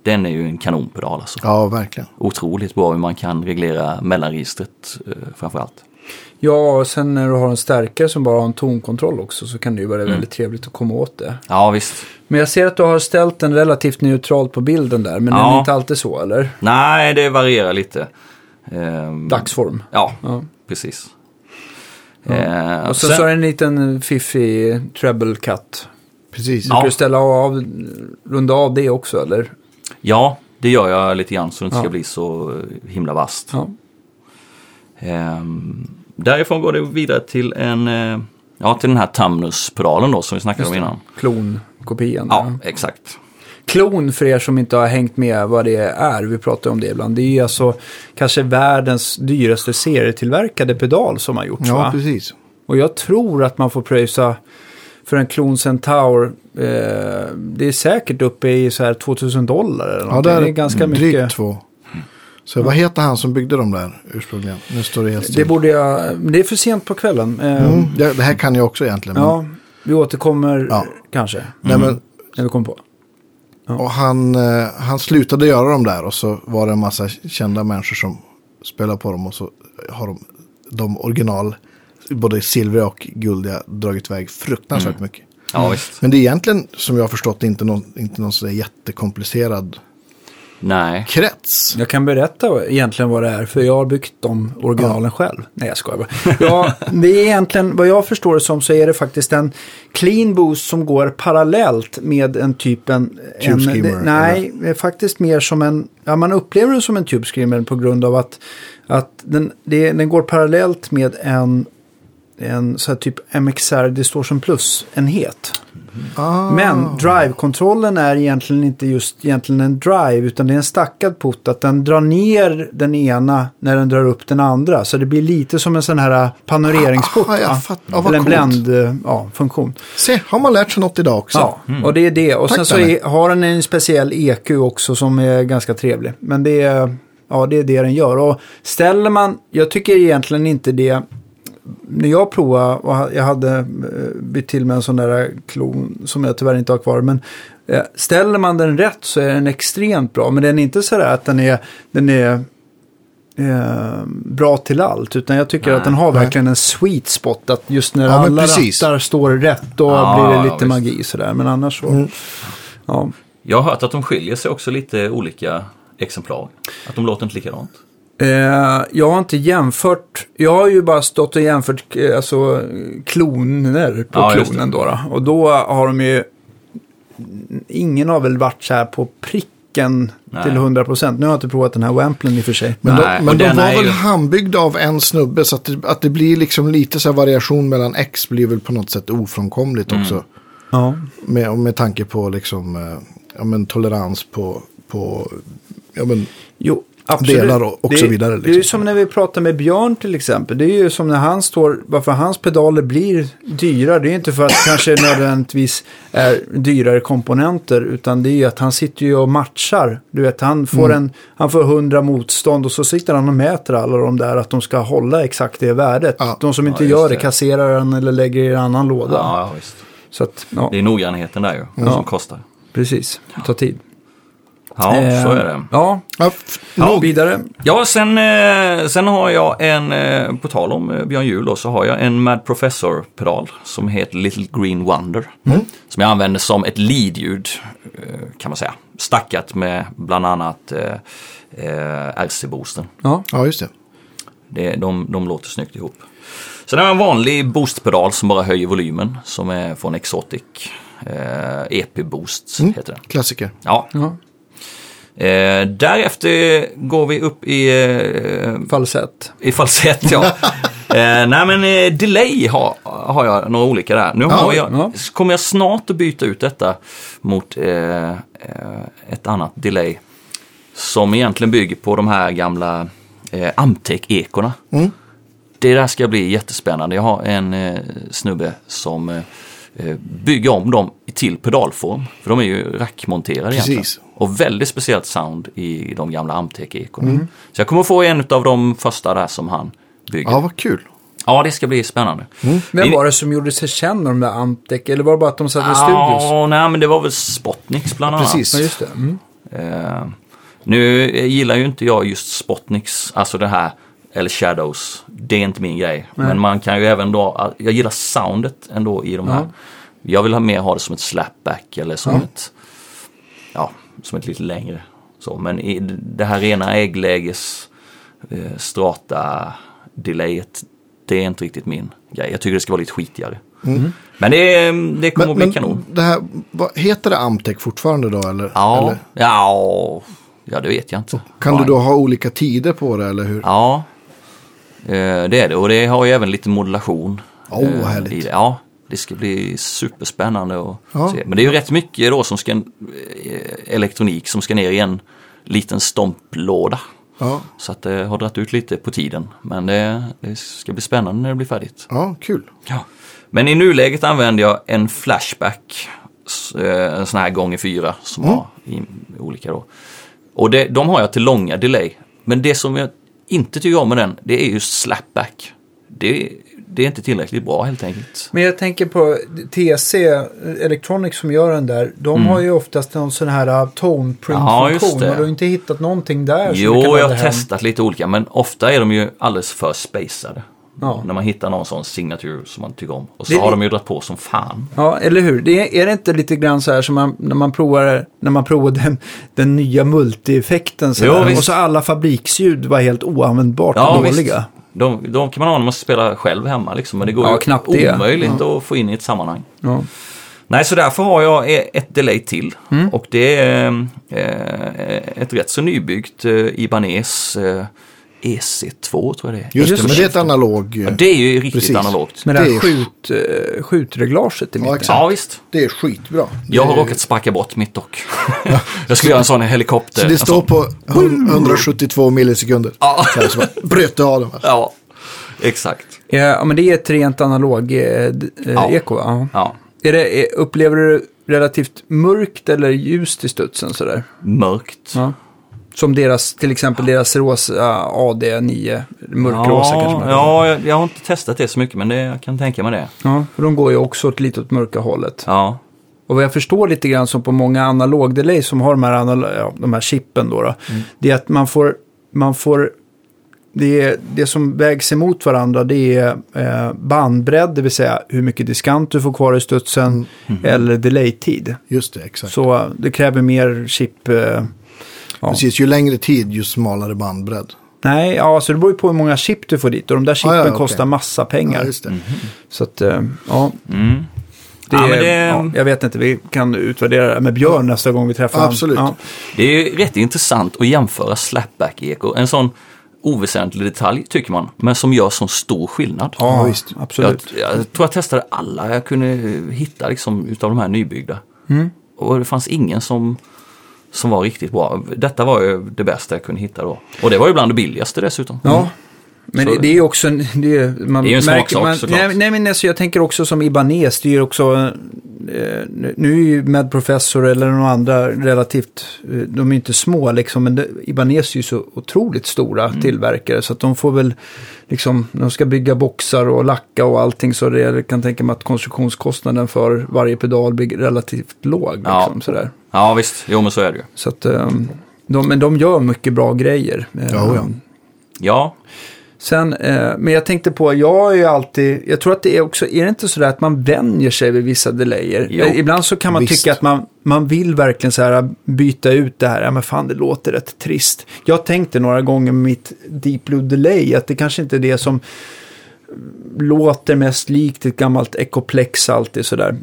Den är ju en kanonpedal alltså. Ja, verkligen. Otroligt bra hur man kan reglera mellanregistret eh, framförallt. Ja, och sen när du har en stärkare som bara har en tonkontroll också så kan det ju vara Mm. väldigt trevligt att komma åt det. Ja, visst. Men jag ser att du har ställt den relativt neutralt på bilden där, men Ja. den är inte alltid så, eller? Nej, det varierar lite. Ehm, Dagsform. Ja, Ja. precis. Eh, Och sen, så är det en liten fiffig treble cut. Precis. Du ställa av, runda av det också, eller? Ja, det gör jag lite grann så det inte ska Ja. bli så eh, himla vasst. Ja. Ehm, därifrån går det vidare till en, eh, ja till den här Tamnus-pedalen då som vi snackade om innan. Klonkopian. Ja, exakt. Klon, för er som inte har hängt med vad det är, vi pratar om det ibland, det är ju alltså kanske världens dyraste serietillverkade pedal som har gjorts. Ja, va? precis. Och jag tror att man får pröjsa för en Klon Centaur, eh, det är säkert uppe i så här 2000 dollar eller Ja, någonting. det är, det är ganska drygt mycket. två. Så vad heter han som byggde dem där ursprungligen? Nu står det helt Det still. borde jag, det är för sent på kvällen. Eh, Mm, det, det här kan jag också egentligen. men- Ja, vi återkommer Ja. kanske, Nej, men, när vi kommer på. och han, eh, han slutade göra dem där och så var det en massa kända människor som spelade på dem och så har de, de original, både silvriga och guldiga, dragit iväg fruktansvärt mycket. Ja, visst. Men det är egentligen, som jag har förstått, inte någon, inte någon sådär jättekomplicerad Nej. krets. Jag kan berätta egentligen vad det är, för jag har byggt de originalen själv. Nej, jag skojar bara. Ja, det är egentligen, vad jag förstår det som, så är det faktiskt en clean boost som går parallellt med en typ en... Tube en screamer, det- Nej, det är faktiskt mer som en... Ja, man upplever det som en tube screamer på grund av att, att den, det, den går parallellt med en, en så här typ MXR Distortion Plus-enhet. Ah, Men drive-kontrollen är egentligen inte just egentligen en drive utan det är en stackad putt. Att den drar ner den ena när den drar upp den andra. Så det blir lite som en sån här panoreringsport. Ah, jag va? fattar. Ja, vad Eller en blend, eh, ja. Se, har man lärt sig något idag också? Ja, och det är det. Och Tack, sen så är, har den en speciell EQ också som är ganska trevlig. Men det är, ja, det är det den gör. Och ställer man, jag tycker egentligen inte det. När jag provade och jag hade eh, bytt till med en sån där klon som jag tyvärr inte har kvar. Men eh, ställer man den rätt så är den extremt bra. Men den är inte sådär att den är, den är eh, bra till allt. Utan jag tycker Nej. att den har Nej. verkligen en sweet spot. Att just när Ja, alla precis. rattar står rätt då Ja, blir det lite visst. magi sådär. Men annars så. Mm. Ja. Jag har hört att de skiljer sig också lite olika exemplar. Att de låter inte likadant. Eh, jag har inte jämfört. Jag har ju bara stått och jämfört eh, alltså, kloner på Ja, klonen då, då. Och då har de ju... Ingen har väl varit så här på pricken Nej. till 100%. Nu har jag inte provat den här Wamplen i och för sig. Men, Nej, de, men de var väl ju- handbyggda av en snubbe så att det, att det blir liksom lite så här variation mellan X blir väl på något sätt ofrånkomligt Mm. också. Ja. Med, med tanke på liksom, eh, ja, men tolerans på, på ja, men, Jo, absolut. Delar och- och det, så vidare, Det är ju liksom. som när vi pratar med Björn till exempel. Det är ju som när han står, varför hans pedaler blir dyrare. Det är inte för att det kanske nödvändigtvis är dyrare komponenter. Utan det är ju att han sitter ju och matchar. Du vet, han får, Mm. en, han får 100 motstånd och så sitter han och mäter alla de där att de ska hålla exakt det värdet. Ja. De som inte Ja, gör det det. kasserar den eller lägger i en annan låda. Ja, ja visst. Så att, ja, Det är noggrannheten där ju, Ja. som kostar. precis. Det tar tid. Ja, så är det. Ja, ja, vidare. Ja, sen, eh, sen har jag en, eh, på tal om eh, Björn Juhl då, så har jag en Mad Professor-pedal som heter Little Green Wonder. Som jag använder som ett lead-ljud, kan man säga. Stackat med bland annat eh, RC-boosten. Ja, ja, just det. Det, de, de låter snyggt ihop. Sen har jag en vanlig boostpedal som bara höjer volymen, som är från Exotic. Eh, EP Boost heter den. Klassiker. Ja. ja. Eh, därefter går vi upp i eh, falsett. i falsett, ja. eh, nej men eh, delay har, har jag några olika där. Nu har jag, ja. kommer jag snart att byta ut detta mot eh, eh, ett annat delay. Som egentligen bygger på de här gamla eh, Amtec-ekorna. Mm. Det där ska bli jättespännande. Jag har en eh, snubbe som bygger om dem till pedalform. För de är ju rackmonterade egentligen. Precis. Och väldigt speciellt sound i de gamla Amtec-ekorna. Mm. Så jag kommer få en av de första där som han bygger. Ja, Ja, vad kul. det ska bli spännande. Vem Det- var det som gjorde sig känd med de där Amtec? Eller var det bara att de satt i studios? Ja, nej men det var väl Spotniks bland annat. Precis. Ja, just det. Mm. Eh, nu gillar ju inte jag just Spotniks, alltså det här eller shadows. Det är inte min grej. Nej. Men man kan ju även då, jag gillar soundet ändå i de här. Ja. Jag vill ha mer ha det som ett slapback eller som Ja. ett, ja, som ett lite längre. Så, men i det här rena äggläges eh, strata delayet, det är inte riktigt min grej. Jag tycker det ska vara lite skitigare. Men det, det kommer att bli kanon. det här, vad, heter det Amtec fortfarande då? Eller, Ja, eller? ja, ja, det vet jag inte. Kan Ja, du då ha olika tider på det eller hur? Ja, eh, det är det. Och det har ju även lite modulation. Åh, eh, härligt. i det. Ja, det ska bli superspännande att Ja. se. Men det är ju rätt mycket då som ska, eh, elektronik som ska ner i en liten stomplåda. Ja, Så att det har dragit ut lite på tiden. Men det, det ska bli spännande när det blir färdigt. ja kul. Ja. Men i nuläget använder jag en Flashback, eh, en sån här gånger fyra som Mm. har i, olika då. Och det, de har jag till långa delay. Men det som jag inte tycker om med den, det är ju slapback. Det, det är inte tillräckligt bra helt enkelt. Men jag tänker på TC Electronics som gör den där. De har ju oftast någon sån här uh, Mm. Ja, tone-print-funktion. just det. och du har inte hittat någonting där Jo, jag har testat lite olika, men ofta är de ju alldeles för spacade. Ja. När man hittar någon sån signatur som man tycker om. Och så Det- har de ju dragit på som fan. Ja, eller hur? Det är, är det inte lite grann så här som man, när man provar, när man provar den, den nya multi-effekten så Jo, där, och så alla fabriksljud var helt oanvändbart Ja, och visst. De, de kan man ha när man spelar själv hemma liksom, men det går Ja, ju knappt det. omöjligt att få in i ett sammanhang. Ja. Nej, så därför har jag e- ett delay till. Mm. Och det är eh, ett rätt så nybyggt eh, Ibanez eh, EC2 tror jag det är. Just, Just det, men det. är ett analog. Ja, det är ju riktigt Precis. analogt. Med det här Det är- skjut, eh, skjutreglaget i mitten. exakt. Ja, visst. Det är skitbra. Det Jag har är- råkat sparka bort mitt dock. jag skulle göra en sån helikopter. Så det står sån- på 172 millisekunder. Ja. Bröt av den. va? Ja, exakt. Ja, ja, men det är ett rent analog eh, eh, Ja. eko. Ja. Ja, Är det, upplever du det relativt mörkt eller ljust i studsen sådär? mörkt. Ja. Som deras, till exempel deras rosa AD9, mörkrosa kanske man Ja, jag, jag har inte testat det så mycket, men det, jag kan tänka mig det. ja. För de går ju också åt lite åt mörka hållet. Ja, Och vad jag förstår lite grann som på många analogdelay som har de här, ja, de här chippen då, då det är att man får, man får det, är, det som vägs emot varandra det är eh, bandbredd, det vill säga hur mycket diskant du får kvar i studsen, eller delaytid. Just det, exakt. Så eh, det kräver mer chip. Eh, ja. Precis, ju längre tid ju smalare bandbredd. Nej, ja, så det beror ju på hur många chip du får dit. Och de där chippen Ja, ja, okej. kostar massa pengar. Ja, just det. Så att, eh, ja. mm. Det, Ja, det- ja, jag vet inte, vi kan utvärdera det med Björn nästa gång vi träffar honom. absolut. Ja. Det är ju rätt intressant att jämföra slapback-eko. En sån oväsentlig detalj tycker man, men som gör sån stor skillnad. Ja, Ja, visst. absolut. Jag, jag tror jag testade alla jag kunde hitta liksom, utav de här nybyggda. Mm. Och det fanns ingen som, som var riktigt bra. Detta var ju det bästa jag kunde hitta då. Och det var ju bland det billigaste dessutom. Ja. Men det, det är ju också. Det är, man Det är ju en märker- smaksak, man, såklart. nej, nej, men alltså, jag tänker också som Ibanez, det är ju också... Eh, nu- är ju Medprofessor eller några andra relativt... Eh, de är ju inte små liksom, men det, Ibanez är ju så otroligt stora Mm. tillverkare. Så att de får väl liksom... De ska bygga boxar och lacka och allting. Så det, jag kan tänka mig att konstruktionskostnaden för varje pedal blir relativt låg. Ja. Liksom, sådär. Ja visst, jo men så är det ju. Så att... Eh, de, men de gör mycket bra grejer. Eh, Ja, ja. Ja, Sen, eh, men jag tänkte på, jag är ju alltid, jag tror att det är också, är det inte sådär att man vänjer sig vid vissa delayer? Jo, Eh, Ibland så kan man visst. tycka att man, man vill verkligen så här byta ut det här, ja men fan det låter rätt trist. Jag tänkte några gånger med mitt Deep Blue Delay att det kanske inte är det som låter mest likt ett gammalt Ecoplex alltid sådär.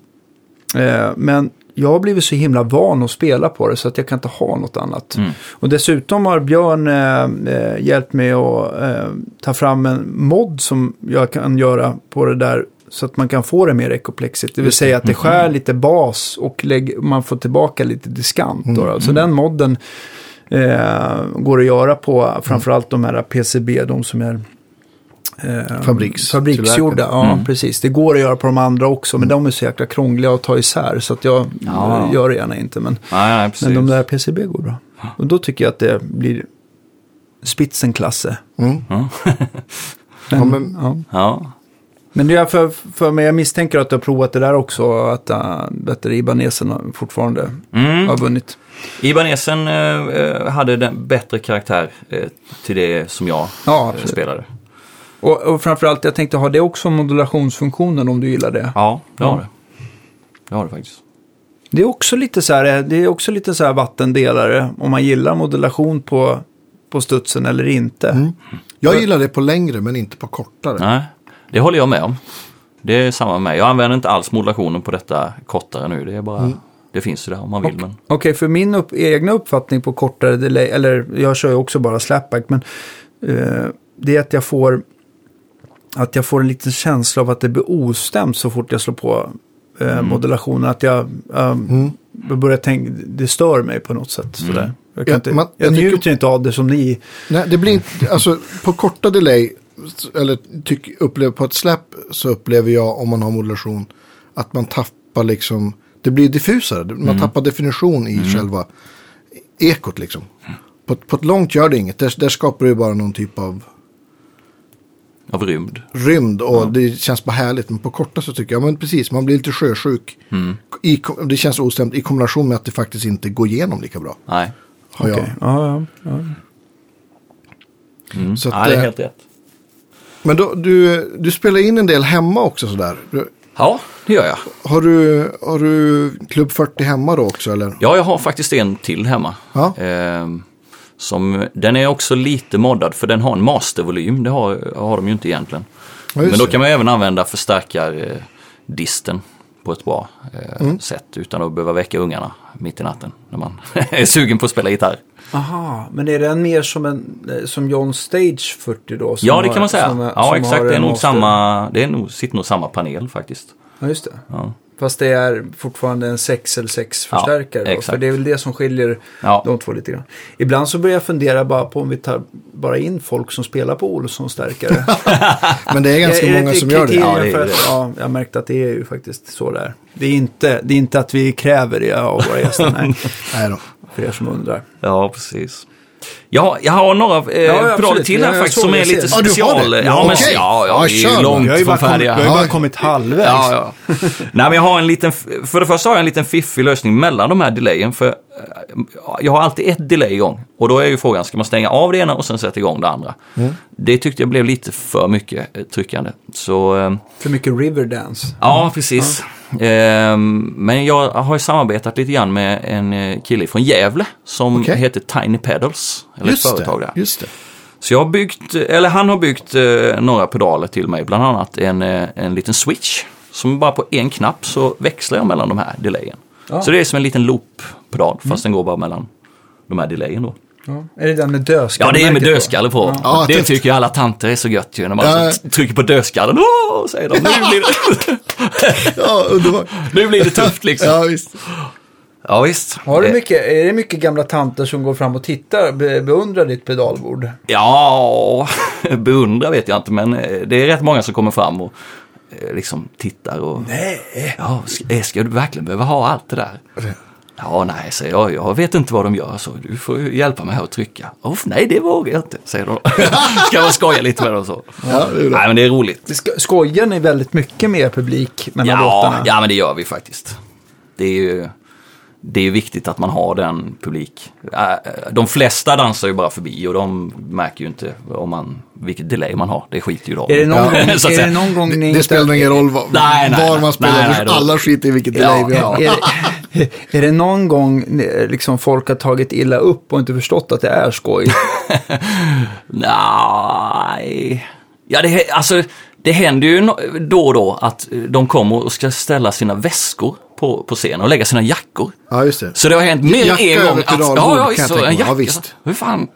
Eh, men jag har blivit så himla van att spela på det så att jag kan inte ha något annat. Mm. Och dessutom har Björn eh, eh, hjälpt mig att eh, ta fram en mod som jag kan göra på det där så att man kan få det mer ekoplexigt. Det vill säga att det skär lite bas och lägg, man får tillbaka lite diskant. Då, då. Så den modden eh, går att göra på framförallt de här PCB, de som är eh, Fabriks- fabriksgjorda. Ja, Mm. precis. Det går att göra på de andra också, men de är så jäkla krångliga att ta isär. Så att jag Ja. gör det gärna inte. Men, nej, nej men de där PCB går bra. Och då tycker jag att det blir spitsenklasse. Mm. Ja. Ja, men Ja. Ja. Men det är för, för mig, jag misstänker att du har provat det där också, att, uh, att Ibanesen fortfarande Mm. har vunnit. Ibanesen eh, eh, hade den bättre karaktär eh, till det som jag Ja, eh, absolut. spelade. Och, och framförallt, jag tänkte, har det också modulationsfunktionen om du gillar det? Ja, det har Ja. det. Det har det faktiskt. Det är också lite så här, det är också lite så här vattendelare om man gillar modulation på, på studsen eller inte. Mm. Jag gillar det på längre men inte på kortare. Nej, det håller jag med om. Det är samma med mig. Jag använder inte alls modulationen på detta kortare nu. Det är bara, Mm. det finns ju där om man vill. Men Okej, för min upp, egna uppfattning på kortare delay, eller jag kör ju också bara slapback, men eh, det är att jag får att jag får en liten känsla av att det blir ostämt så fort jag slår på eh, modulationen. Att jag um, börjar tänka, det stör mig på något sätt. Sådär. Jag, kan Ja, inte, man- jag, jag tycker- njuter inte av det som ni. Nej, det blir inte, alltså på korta delay, eller tyck, upplever, på ett släpp så upplever jag om man har modulation att man tappar liksom, det blir diffusare, man tappar definition i själva ekot liksom. På, på ett långt gör det inget, där, där skapar det bara någon typ av av rymd. rymd och det känns bara härligt. Men på korta så tycker jag, men precis, man blir lite sjösjuk. I, ko- det känns ostämt i kombination med att det faktiskt inte går igenom lika bra. Nej, Har jag. Okej, ja, ja, ja. mm. Så att, ja det är eh, helt rätt. Men då, du, du spelar in en del hemma också sådär. Du- Ja, det gör jag. Har du, har du Klubb 40 hemma då också eller? Ja, jag har faktiskt en till hemma. Ja. Ehm, som, den är också lite moddad för den har en mastervolym. Det har, har de ju inte egentligen. Ja, Men då kan man även använda förstärkardisten på ett bra eh, Mm. sätt utan att behöva väcka ungarna mitt i natten när man är sugen på att spela gitarr. Aha, men är den mer som, en, eh, som John Stage 40 då? som Ja, det har- kan man säga. som ja, som exakt. har Det är nog master- samma, det är nog, sitter nog samma panel faktiskt. Ja, just det. Ja. Fast det är fortfarande en 6 eller 6 förstärkare. då, exakt. för det är väl det som skiljer Ja. de två lite grann. Ibland så börjar jag fundera bara på om vi tar bara in folk som spelar på Olsson-stärkare. Men det är ganska Är- är många ett som gör det. Ja, det är det. att, ja, jag märkte att det är ju faktiskt så där. Det är inte, det är inte att vi kräver det av våra gäster, nej. Nej då. För er som undrar. Ja, precis. Ja, jag har några eh, pedaler till Ja, här faktiskt som är ser lite. Ja, har special. det? Ja, men, Okej. ja, ja, Ja, det är ju långt från kommit, jag färdiga. har ju bara Ja. kommit halvvägs. Ja, ja. Nej, men jag har en liten, för det första har jag en liten fiffig lösning mellan de här delayen. För eh, jag har alltid ett delay igång. Och då är ju frågan, ska man stänga av det ena och sen sätta igång det andra? Det tyckte jag blev lite för mycket tryckande. Så eh, För mycket Riverdance. ja, precis. Ehm, men jag har ju samarbetat lite grann med en eh, kille från Gävle som Okej. heter Tiny Pedals. Eller Just ett företag där. Just det. Så jag har byggt, eller han har byggt eh, några pedaler till mig, bland annat en, eh, en liten switch. Som bara på en knapp så växlar jag mellan de här delayen. Ja. Så det är som en liten loop-pedal, fast den går bara mellan de här delayen då. Ja. Är det den med dödskalle? Ja, det är med dödskalle på. Ja, det tufft. tycker ju alla tanter är så gött ju, när man Ja. trycker på dödskallen. Åh, säger de. Nu blir det, Ja, underbart. nu blir det tufft liksom. Ja, visst. Ja, visst. Har du Eh, mycket, är det mycket gamla tanter som går fram och tittar, be, beundrar ditt pedalbord? Ja, beundra vet jag inte, men eh, det är rätt många som kommer fram och eh, liksom tittar och... Nej. Ja, ska, ska du verkligen behöva ha allt det där? Ja, nej, säger jag. Jag vet inte vad de gör, så du får hjälpa mig här att trycka. Oh, nej, det vågar jag inte, säger de. Ska man skoja lite med dem så. Ja. Nej, men det är roligt. Skojar ni väldigt mycket med er publik mellan Ja, låtarna? ja, men det gör vi faktiskt. Det är ju det är viktigt att man har den publik. Äh, De flesta dansar ju bara förbi och de märker ju inte om man, vilket delay man har. Det skiter ju de Är det någon, Ja, gång, är det någon gång ni Det, spelar ingen roll var, Nej, nej, var man spelar. Nej, nej, då- alla skiter i vilket delay Ja, vi har. ja. Är, det- är det någon gång eh, liksom folk har tagit illa upp och inte förstått att det är skoj? Nej. Ja, det, alltså, det händer ju då och då att de kommer och ska ställa sina väskor på, på scenen och lägga sina jackor. Ja, just det. Så det har hänt mer än Jacka en gång. Att, ja, ja, tänka en mig. Ja, jacka. visst. Hur fan?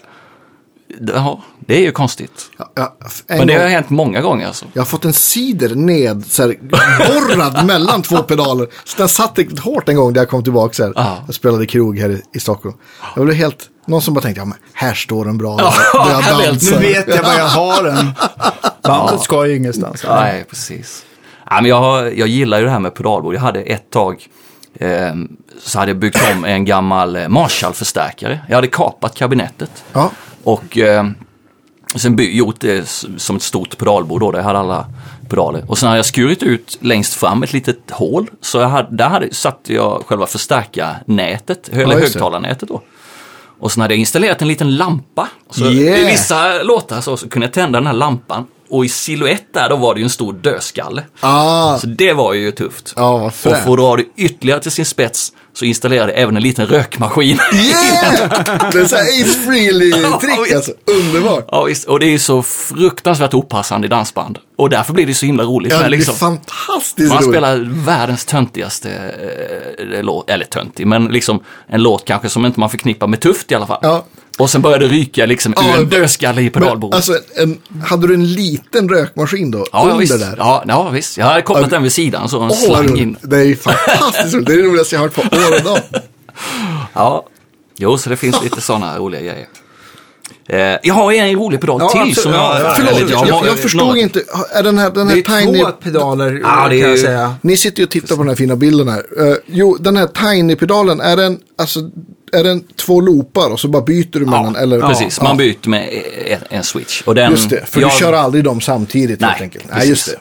Ja, det är ju konstigt. Ja, ja, en Men det gång, har hänt många gånger alltså. Jag har fått en cider ned, så här, borrad mellan två pedaler. Så den satt riktigt hårt en gång när jag kom tillbaka. Så här. Ja. Jag spelade krog här i, i Stockholm. Jag blev helt, någon som bara tänkte, ja men här står en bra. Där nu vet jag var jag har den. Bandet ska ju ingenstans. Nej, precis. Ja, men jag, jag gillar ju det här med pedalbord. Jag hade ett tag eh, så hade jag byggt om en gammal eh, Marshall-förstärkare. Jag hade kapat kabinettet. Ja, Och eh, Sen gjort det som ett stort pedalbord då, där jag hade alla pedaler. Och sen hade jag skurit ut längst fram ett litet hål. Så jag hade, där hade, satte jag själva förstärkarnätet, eller det. högtalarnätet då. Och sen hade jag installerat en liten lampa. Så Yeah. i vissa låtar så, så kunde jag tända den här lampan. Och i silhuett där då var det ju en stor dödskalle. Ah, Så det var ju tufft. ja, Och för att dra det ytterligare till sin spets så installerade jag även en liten rökmaskin. Yeah! Det är så här Ace Frehley-trick alltså. Underbart. Ja, visst. Och det är ju så fruktansvärt opassande i dansband. Och därför blir det så himla roligt. Ja, det är liksom, fantastiskt man roligt. spelar världens töntigaste eh, låt, eller töntig, men liksom en låt kanske som inte man förknippar med tufft i alla fall. Ja. Och sen började det ryka liksom Ja, ur en dödskalle i pedalbordet. alltså, en, hade du en liten rökmaskin då? ja, under visst. där? Ja, ja, visst. Jag hade kopplat Ja. den vid sidan så en Åh, vad slang in. Det är ju fantastiskt roligt. Det är det roligaste jag har hört på år och dag. Ja, jo, så det finns lite sådana roliga grejer. Eh, jag har en rolig pedal Ja, till absolut. som jag... Ja, Förlåt, eller jag, har- jag, förstod några- inte. Är den här, den Det här är Tiny... två pedaler Ja, det är kan jag säga. Ni sitter ju och tittar på den här fina bilden här. Eh, jo, den här Tiny-pedalen, är den, alltså, är den två loopar och så bara byter du mellan? Ja, eller? precis. Man byter med en, switch. Och den, Just det, för jag- du kör aldrig dem samtidigt Nej, helt enkelt. Nej, precis. just det.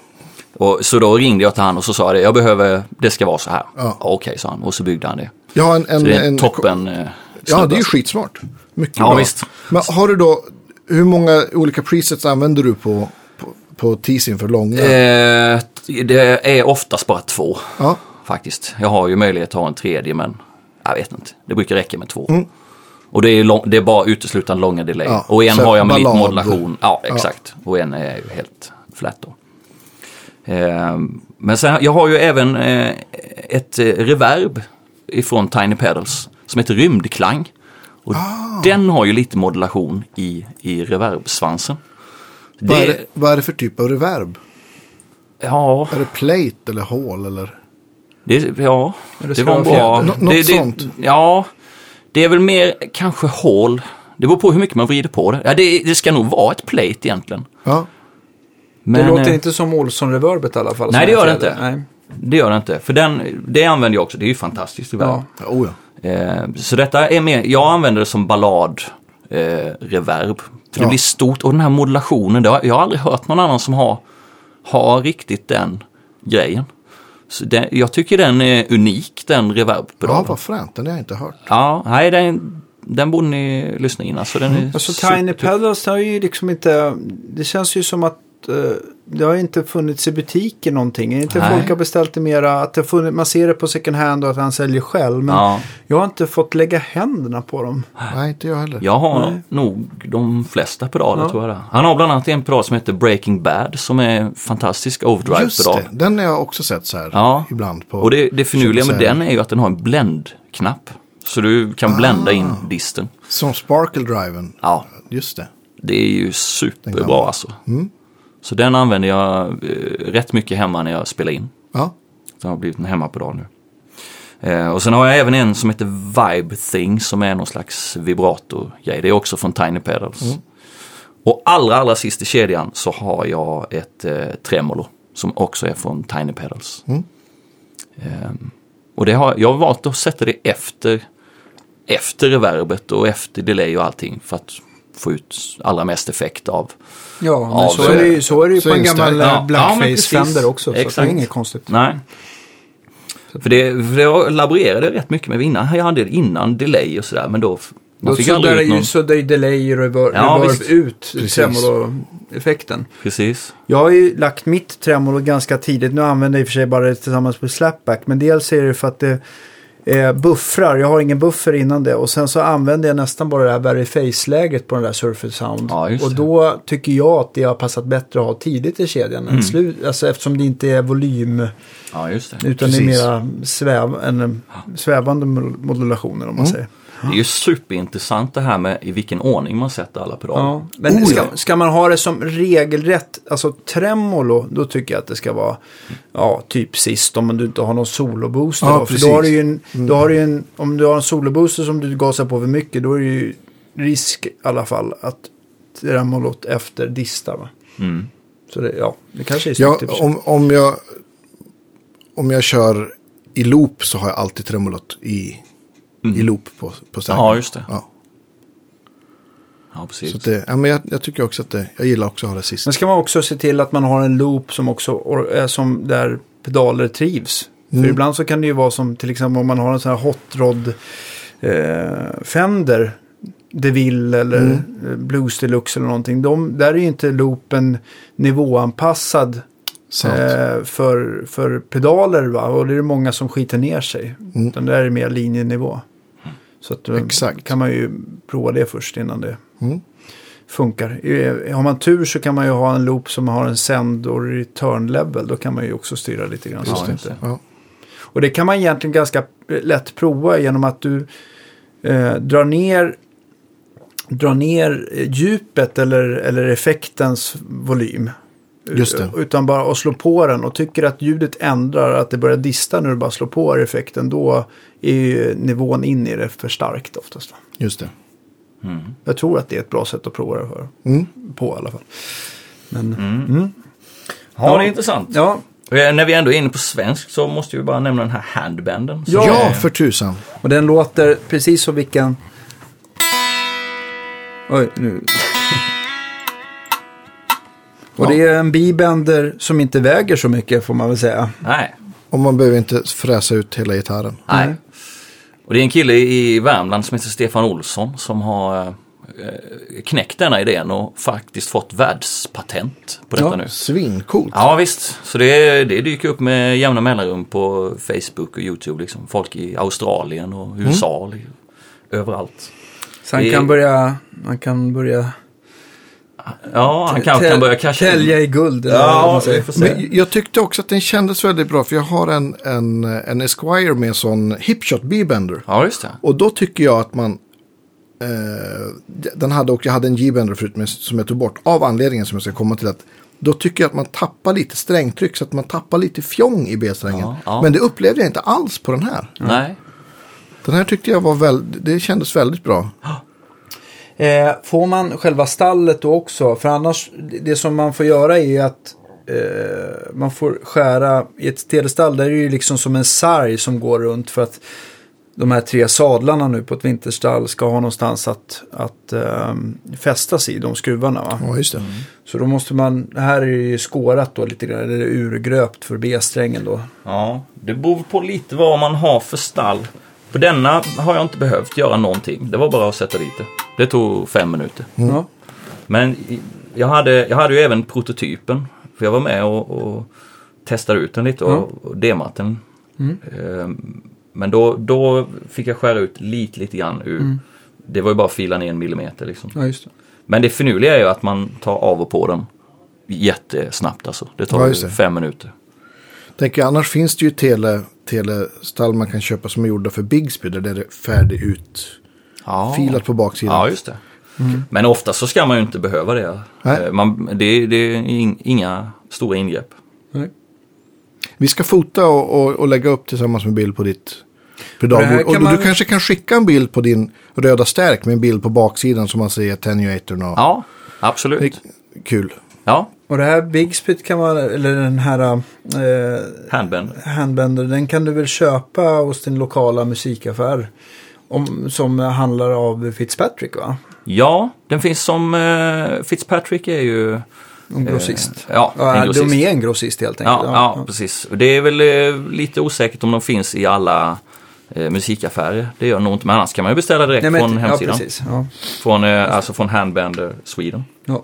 Och, så då ringde jag till han och så sa jag det, jag behöver, det ska vara så här. Ja. Okej, sa han. Och så byggde han det. Har en... en, Så det är en, en toppen eh, Ja, det är ju skitsmart. Mycket Ja, bra. visst. Men har du då, hur många olika presets använder du på, på, på teasing för långa? Eh, det är oftast bara två, Ja. faktiskt. Jag har ju möjlighet att ha en tredje, men jag vet inte. Det brukar räcka med två. Mm. Och det är, lång, det är bara uteslutande långa delay. Ja, och en har jag med lite modulation. Ja, Ja. exakt. Och en är ju helt flat då. Eh, men sen, jag har ju även eh, ett eh, reverb ifrån Tiny Pedals som heter Rymdklang. Och Ah. den har ju lite modulation i, i reverbsvansen. Vad, är Det, det, vad är det för typ av reverb? ja, Är det plate eller hål eller? Det, ja, det det, var en bra... Nå- något det, sånt. Ja, det är väl mer kanske hål. Det beror på hur mycket man vrider på det. Ja, det, det ska nog vara ett plate egentligen. Ja. Men, det låter eh, inte som Olsson-reverbet i alla fall. Nej, det gör det inte. Nej. Det gör det inte. För den, det använder jag också. Det är ju fantastiskt. Ja. Ja. Oh, ja. Eh, så detta är mer, jag använder det som ballad eh, reverb. För det Ja. blir stort och den här modulationen, har, jag har aldrig hört någon annan som har, har riktigt den grejen. Så den, jag tycker den är unik, den ja, reverbpedalen. vad fränt. Den har jag inte hört. Ja, nej, den, den borde ni lyssna in. Alltså, den är Alltså Tiny Pedals det har ju liksom inte, det känns ju som att eh, det har inte funnits i butiken någonting. Är inte Nej. folk har beställt det mera, att det har funnits, man ser det på second hand och att han säljer själv. Men Ja, jag har inte fått lägga händerna på dem. Nej, inte jag heller. jag har Nej. nog de flesta pedaler Ja. tror jag. Han har bland annat en pedal som heter Breaking Bad som är en fantastisk Just overdrive-pedal. det, den har jag också sett så här Ja. ibland. På Och det, det finurliga med den är ju att den har en bländknapp. Så du kan blända in Ah. disten. Som Sparkle-driven. Ja, Just det. det är ju superbra alltså. Mm. Så den använder jag eh, rätt mycket hemma när jag spelar in. Ja. Den har blivit en hemmapedal nu. Eh, och sen har jag även en som heter Vibe Thing som är någon slags vibratorgrej. Det är också från Tiny Pedals. Mm. Och allra, allra sist i kedjan så har jag ett eh, tremolo som också är från Tiny Pedals. Mm. Ehm, och det har, jag har valt att sätta det efter, efter reverbet och efter delay och allting för att få ut allra mest effekt av. Ja, men Ja, så, är det ju, så är det ju så på en gammal Ja, ja, ja, men Blackface precis. Fender också. Så det är inget konstigt. Nej. För det, för det laborerade jag rätt mycket med innan. Jag hade det innan delay och sådär men då man Då fick så aldrig ut någon... så där är delay och reverb, Ja, reverb visst. ut tremolo-effekten. Precis. Jag har ju lagt mitt tremolo ganska tidigt. Nu använder jag i och för sig bara det tillsammans med slapback. Men dels är det för att det eh, buffrar. Jag har ingen buffer innan det. Och sen så använder jag nästan bara det här very face-läget på den där Surface Sound. Ja, och då tycker jag att det har passat bättre att ha tidigt i kedjan Mm. än slut. Alltså eftersom det inte är volym. Ja, det. Utan Precis. det är mera sväv, en, svävande mod- modulationer om man Mm. säger. Det är ju superintressant det här med i vilken ordning man sätter alla pedaler. Ja, men Oh, ska, ja. ska man ha det som regelrätt, alltså tremolo, då tycker jag att det ska vara ja, typ sist om du inte har någon solobooster. Ja, då. För precis. då har du ju en, då har du en, om du har en solobooster som du gasar på för mycket, då är det ju risk i alla fall att tremolot efter distar. Va? Mm. Så det, ja, det kanske är Ja, snyggt sig. om, om, jag, om jag kör i loop så har jag alltid tremolot i, i loop på, på stärkan. Ja, just det. Ja. Ja, Så precis. att det, ja, men jag, jag tycker också att det, jag gillar också att ha det sist. Men ska man också se till att man har en loop som också or- är som där pedaler trivs. Mm. För ibland så kan det ju vara som till exempel om man har en sån här hot rod eh, Fender DeVille eller Mm. eh, Blues Deluxe eller någonting. De, där är ju inte loopen nivåanpassad eh, för, för pedaler va? Och det är många som skiter ner sig. Mm. Utan där är det mer linjenivå. Så att, eh, Exakt. kan man ju prova det först innan det Mm. funkar. Eh, Har man tur så kan man ju ha en loop som har en send och return level. Då kan man ju också styra lite grann. Ja, inte. Ja. Och det kan man egentligen ganska lätt prova genom att du eh, drar ner drar ner eh, djupet eller, eller effektens volym. Just det. Eh, Utan bara att slå på den och tycker att ljudet ändrar, att det börjar dista när du bara slår på effekten. Då är ju nivån in i det för starkt oftast. Just det. Mm. Jag tror att det är ett bra sätt att prova det för, Mm. på i alla fall. Men, Mm. mm. Ja, det är intressant. Ja, När vi ändå är inne på svensk så måste vi bara nämna den här handbanden. Ja. Ja, är- för tusan. och den låter precis som vilken... Oj, nu. Och det är en bibänder som inte väger så mycket får man väl säga. Nej. Och man behöver inte fräsa ut hela gitarren. Nej. Nej. Och det är en kille i Värmland som heter Stefan Olsson som har eh, knäckt denna idén och faktiskt fått världspatent på detta Ja. nu. Svincoolt. Ja visst, så det, det dyker upp med jämna mellanrum på Facebook och YouTube. Liksom. Folk i Australien och USA. liksom. Överallt. Så han Det- kan börja... Han kan börja... Ja, han kanske kan börja casha. Tälja i guld. Ja. Men jag tyckte också att den kändes väldigt bra för jag har en, en, en Esquire med en sån hipshot B-bender. Ja, just det. Och då tycker jag att man... Eh, den hade och jag hade en G-bender förut men som jag tog bort. Av anledningen som jag ska komma till att då tycker jag att man tappar lite strängtryck så att man tappar lite fjong i B-strängen. Ja, ja. Men det upplevde jag inte alls på den här. Nej. Den här tyckte jag var väldigt, det kändes väldigt bra. Eh, får man själva stallet då också? För annars, det som man får göra är att eh, man får skära i ett telestall. Där är det ju liksom som en sarg som går runt för att de här tre sadlarna nu på ett vinterstall ska ha någonstans att, att eh, fästas i, de skruvarna. Va? Ja, just det. Så då måste man, här är det ju skårat då lite grann, eller urgröpt för B-strängen då. Ja, det beror på lite vad man har för stall. På denna har jag inte behövt göra någonting. Det var bara att sätta dit det. Det tog fem minuter. Ja. Men jag hade, jag hade ju även prototypen. För jag var med och, och testade ut den lite och, och demat den. Ehm, Men då, då fick jag skära ut lite, lite grann ur. Det var ju bara att fila ner en millimeter liksom. ja, just det. Men det finurliga är ju att man tar av och på den jättesnabbt alltså. Det tar Ja, det. fem minuter. Tänker, annars finns det ju tele, telestall man kan köpa som är gjorda för Bigsby. Där det är färdig ut, Ja. filat på baksidan. Ja, just det. Men ofta så ska man ju inte behöva det. Nej. Eh, Man, det, det är in, inga stora ingrepp. Nej. Vi ska fota och, och, och lägga upp tillsammans med bild på ditt pedalbord. Och, kan du man- kanske kan skicka en bild på din röda stärk med en bild på baksidan som man ser attenuatorn och... Ja, absolut. kul. Ja, Och det här Bigspit kan vara, eller den här eh, handbend. handbender, den kan du väl köpa hos din lokala musikaffär. Om, som handlar av Fitzpatrick va? Ja, den finns som eh, Fitzpatrick är ju... En grossist. Eh, ja, en ja, grossist. de är en grossist helt enkelt. Ja, ja, precis. Och Det är väl eh, lite osäkert om de finns i alla eh, musikaffärer. Det gör nog inte, men annars kan man ju beställa direkt Nej, men, från ja, hemsidan. precis. Ja, från, eh, alltså från Handbender Sweden. ja.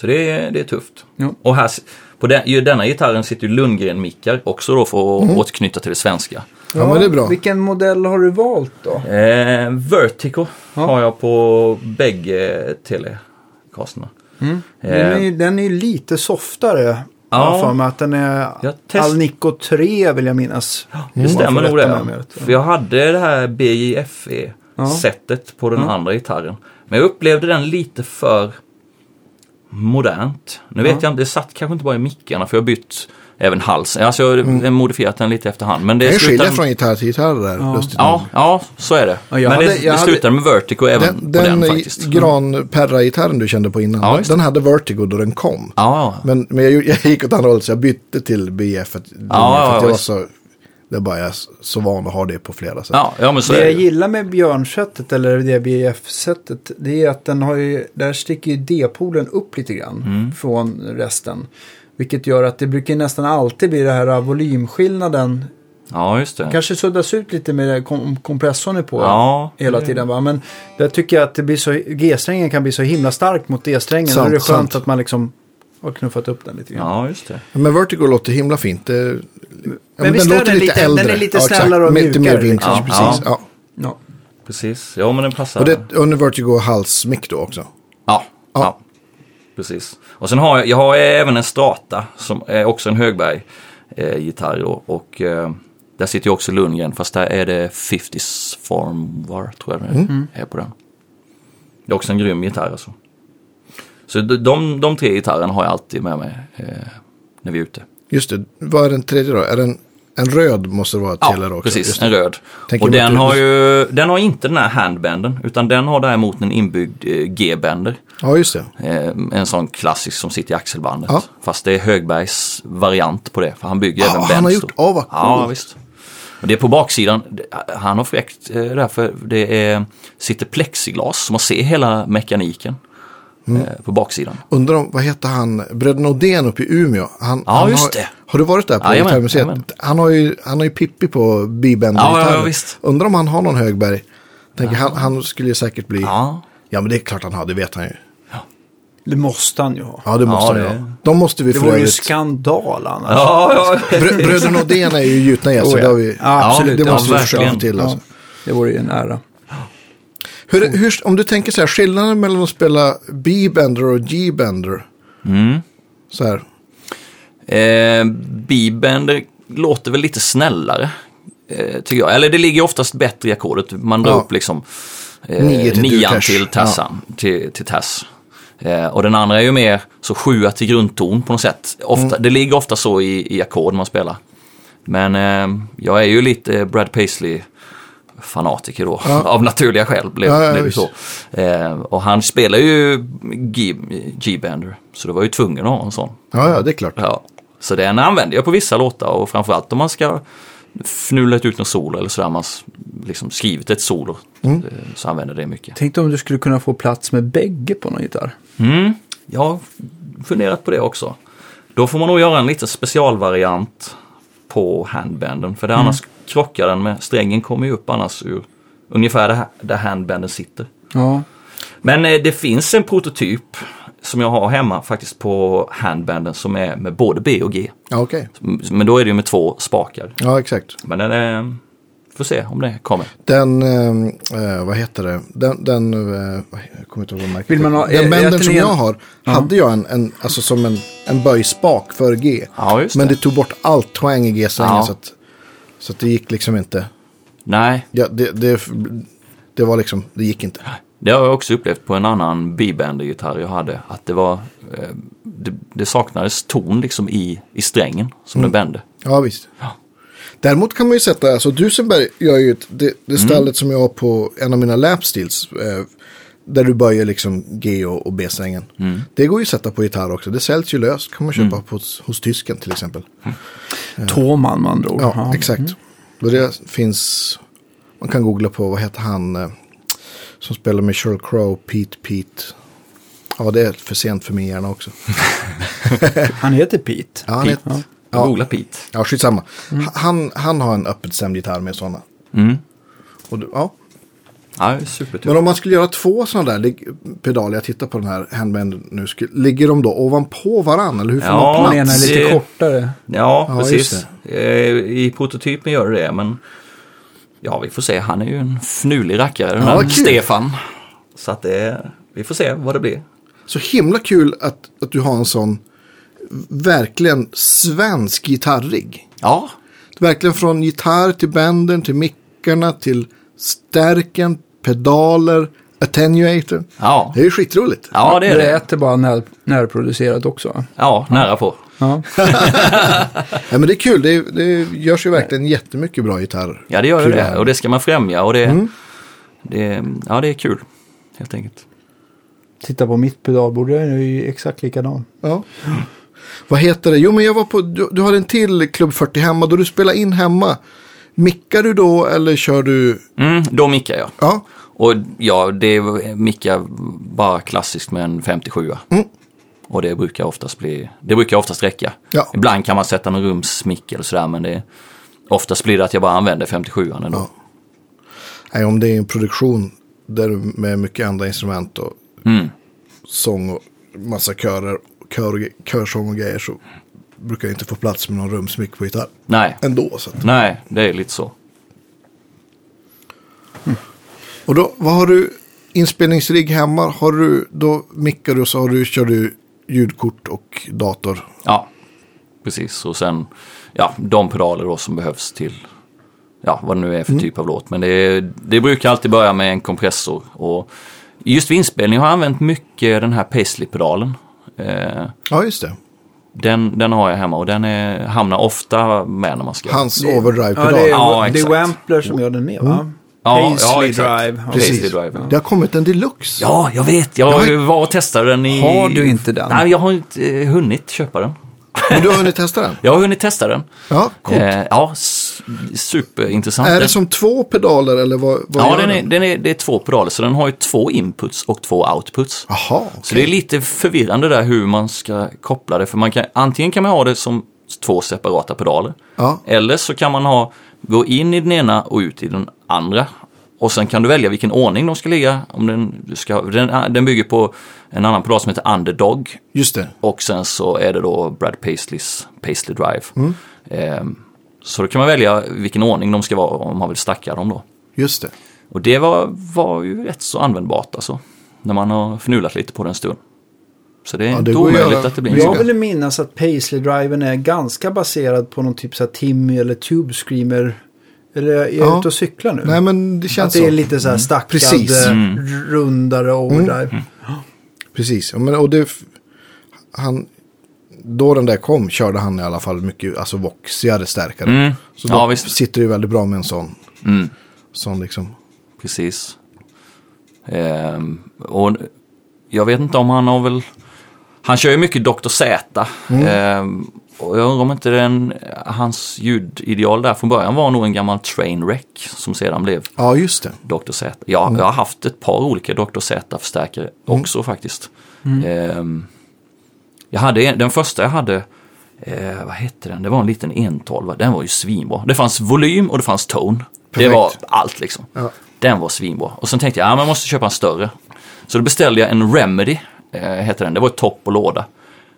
Så det är, det är tufft. Ja. Och här, på den, i denna gitarren sitter ju Lundgren-mickar också då för att återknyta till det svenska. Ja, men det är bra. Vilken modell har du valt då? Eh, Vertigo Ja. har jag på bägge telecasterna. Den, Eh, är, ju- den är ju lite softare. Ja. Ja. För mig att den är Jag test- Alnico 3 vill jag minnas. Det stämmer Man får nog det. mig med det. För jag hade det här BJFE-sättet på den Mm. andra gitarren. Men jag upplevde den lite för modernt. Nu vet Ja. jag inte, det satt kanske inte bara i mickarna för jag har bytt även halsen. Alltså jag har modifierat den lite efterhand. Men det Det skilja från gitarr till gitarr där. Ja. lustigt Ja, ja, så är det. Ja, Men hade- det, det hade- slutade med Vertigo även Den, på den, den faktiskt. gran-perra-gitarren du kände på innan, Ja, den hade Vertigo då den kom. Ja, Men, men jag, jag gick åt andra hållet så jag bytte till BF. För, ja, för att jag var så Det är bara jag är så van att ha det på flera sätt. Ja, ja men så Det är jag det ju. gillar med björnsättet eller det BF-sättet det är att den har ju, där sticker ju D-polen upp lite grann Mm. från resten. Vilket gör att det brukar nästan alltid bli det här volymskillnaden. Ja, just det. Kanske suddas ut lite med det kom kompressorn är på Ja, hela tiden. Va? Men där tycker jag att det blir så, G-strängen kan bli så himla stark mot D-strängen. Då är det skönt sant. att man liksom har knuffat upp den lite grann. Ja, just det. Men Vertigo låter himla fint. Det, ja, men den låter den lite lite- äldre. den är lite Ja, snällare och Lite mer mjukare, vintage, liksom. precis. Ja. Ja. Precis. Ja, men den passar. Och det är under Vertigo halsmick då också. Ja, Ja. ja. Precis. Och sen har jag, jag har även en Strata som är också en Högberg-gitarr då. Och eh, där sitter ju också Lundgren, fast där är det 50s Formvar, tror jag det Mm. är på den. Det är också en grym gitarr alltså. Så de, de, tre gitarrerna har jag alltid med mig eh, när vi är ute. Just det. Vad är den tredje då? Är den en röd måste det vara till er också? precis. En röd. Tänker och den har ju, den har inte den här handbanden, utan den har däremot en inbyggd eh, G-bänder. Ja, just det. Eh, en sån klassisk som sitter i axelbandet. Ja. Fast det är Högbergs variant på det. För han bygger Ja, även han har gjort- åh, vad Ja, visst. Och det är på baksidan. Han har fräckt eh, därför det är, sitter plexiglas så man ser hela mekaniken. Mm. Eh, på baksidan. Undrar om, vad heter han, Bröderna Odén uppe i Umeå? Han, Ja, han just har, det. Har du varit där på Gitarrmuseet? Han har ju, han har ju Pippi på bibender Ja, ja, ja, visst. Undrar om han har någon Högberg. Tänker, han, han skulle ju säkert bli... Ja. Ja, men det är klart han har, det vet han ju. Det måste han ju ha. Ja, det måste Ja, han det- ha. De måste vi Det vore ju skandal annars. ja, ja. Brö- Bröderna Odén är ju gjutna gäster, Oh, det har vi... Ja, absolut. Det ja, måste vi försöka till alltså. Ja, det vore ju en ära. Hur, hur, om du tänker så här, skillnaden mellan att spela B-bender och G-bender. Mm. Så här. Eh, B-bender låter väl lite snällare. Eh, tycker jag. Eller det ligger oftast bättre i ackordet. Man drar Ja. upp liksom eh, Nio till nian dur-tash. till tassan. Till, till tass. Eh, och den andra är ju mer så sjua till grundton på något sätt. Ofta, Mm. Det ligger ofta så i, i ackord man spelar. Men eh, jag är ju lite Brad Paisley fanatiker då. Ja. Av naturliga skäl blev, Ja, ja, blev det så. Eh, och han spelar ju G- G-bender. Så det var ju tvungen att ha en sån. Ja, ja, det är klart. Ja, så den använder jag på vissa låtar och framförallt om man ska fnula ut någon solo eller sådär, man liksom skrivit ett solo Mm. eh, så använder det mycket. Tänk om du skulle kunna få plats med bägge på någon gitarr. Mm, jag har funderat på det också. Då får man nog göra en liten specialvariant på handbanden för det annars krockar den med, strängen kommer ju upp annars ur ungefär där, där handbanden sitter. Ja, Men eh, det finns en prototyp som jag har hemma faktiskt på handbanden som är med både B och G. Ja, okej. Men då är det ju med två spakar. Ja, exakt. Men den är... Får se om det kommer. Den, eh, eh, vad heter det? Den, den eh, jag kommer inte ihåg vad märket Vill man ha- Den är- bändern är som jag har, hade jag en, en, alltså som en, en böjspak för G. Ja, just Men det. det tog bort allt twang i G-strängen Ja. så, att, så det gick liksom inte. Nej, Ja, det, det, det var liksom, det gick inte. det har jag också upplevt på en annan B-bender-gitarr jag hade. Att det var... eh, Det, det saknades ton liksom i, i strängen som den bände. Ja, visst. Ja. Däremot kan man ju sätta, alltså Dusenberg gör ju ett, det, Mm. det stallet som jag har på en av mina lapsteels. Eh, där du böjer liksom G och, B-strängen. Mm. Det går ju att sätta på gitarr också. Det säljs ju löst. kan man köpa på, hos, hos tysken till exempel. Tåman med andra ord. Ja, exakt. Och det finns, man kan googla på, vad heter han eh, som spelar med Sheryl Crow, Pete Pete. Ja, det är för sent för min hjärna också. Han heter Pete. Ja, han Pete. heter, ja, googlar Pete. ja, skitsamma. Han, han har en öppet stämd gitarr med sådana. Mm. Och ja. Ja, supertur. Men om man skulle göra två sådana där pedaler, jag tittar på den här handband nu, skulle, ligger de då ovanpå varandra? Eller hur får Ja, man Den plats? ena är lite kortare. Ja, Ja, precis. Eh, I prototypen gör det det, men ja, vi får se. Han är ju en fnulig rackare, den Ja. Stefan. Så att det, vi får se vad det blir. Så himla kul att, att du har en sån verkligen svensk gitarrig. Ja, Verkligen från gitarr till bänden, till mickarna, till stärken, pedaler, attenuator. ja, Det är ju skitroligt. ja det är det det. äter bara när, närproducerat också. Ja, nära på. Ja. Ja, men det är kul, det, det görs ju verkligen jättemycket bra gitarr. Ja, det gör det. här. Och det ska man främja och det, Mm. det, ja, det är kul. Helt enkelt. Titta på mitt pedalbord, det är ju exakt likadan. Ja. Vad heter det? Jo, men jag var på, du, du har en till Klubb 40 hemma, då du spelar in hemma. Mickar du då eller kör du? Mm, då mickar jag. Ja, Och ja, det mickar bara klassiskt med en 57 Mm. Och det brukar oftast bli, det brukar oftast räcka. Ja. Ibland kan man sätta någon rumsmick eller sådär men det, oftast blir det att jag bara använder 57 ändå. Ja. nej, om det är en produktion där med mycket andra instrument och Mm. sång och massa körer, kör, körsång och grejer så brukar inte få plats med någon rumsmick på gitarr Nej, ändå. Så att. nej, det är lite så. Och då, vad har du inspelningsrigg hemma? Har du, då mickar du och så har du, kör du ljudkort och dator. Ja, precis. Och sen, ja, de pedaler då som behövs till, ja, vad det nu är för typ av låt. Men det, det brukar alltid börja med en kompressor. Och just vid inspelning har jag använt mycket den här Paisley-pedalen. Eh, Ja, just det. Den, den har jag hemma och den är, hamnar ofta med när man ska... Hans Det- overdrive-pedal. Ja, det är, Ja, det är. Wampler som gör den med va? Ja, ja, Paisley exakt. Drive. Ja. Precis. Drive, ja. Det har kommit en deluxe. Ja, jag vet. Jag har ju var och testade den i... Har du inte den? Nej, jag har inte eh, hunnit köpa den. Men du har hunnit testa den? Jag har hunnit testa den. Ja, coolt. Eh, ja, superintressant. Är det som två pedaler eller vad, vad Ja, den är, den är, det är två pedaler, så den har ju två inputs och två outputs. Jaha, Så det är lite förvirrande där hur man ska koppla det. För man kan, antingen kan man ha det som två separata pedaler. Ja. Eller så kan man ha, gå in i den ena och ut i den andra. Och sen kan du välja vilken ordning de ska ligga. Om den, ska, den, den bygger på en annan pedal som heter Underdog. Just det. Och sen så är det då Brad Paisleys Paisley Drive. Mm. Ehm, så då kan man välja vilken ordning de ska vara om man vill stacka dem då. Just det. Och det var, var ju rätt så användbart alltså. När man har fnulat lite på den stund. Så det är Ja, inte att omöjligt att det blir en Ja. Jag vill minnas att Paisley-driven är ganska baserad på någon typ så här Timmy eller Tube Screamer. Eller är jag Ja. ute och cyklar nu? Nej, men det att känns det är så. lite så här stackad, Precis. eh, Mm. rundare overdrive. Precis. Ja, men, och det, han, då den där kom körde han i alla fall mycket alltså voxigare stärkare. Mm. Så då Ja, visst. sitter det ju väldigt bra med en sån. Mm. sån liksom. Precis. Ehm, och jag vet inte om han har väl... Han kör ju mycket Dr. Z. Mm. Ehm, och jag undrar om inte den, hans ljudideal där från början var nog en gammal Trainwreck som sedan blev Ja, just det. Dr. Z. Ja, jag har haft ett par olika Dr. Z-förstärkare också faktiskt. Ehm, jag hade en, den första jag hade, eh, vad hette den? Det var en liten 112. Den var ju svinbra. Det fanns volym och det fanns tone. Det Perfekt. var allt liksom. Ja. Den var svinbra. Och sen tänkte jag, ja jag måste köpa en större. Så då beställde jag en Remedy, eh, hette den. Det var topp och låda.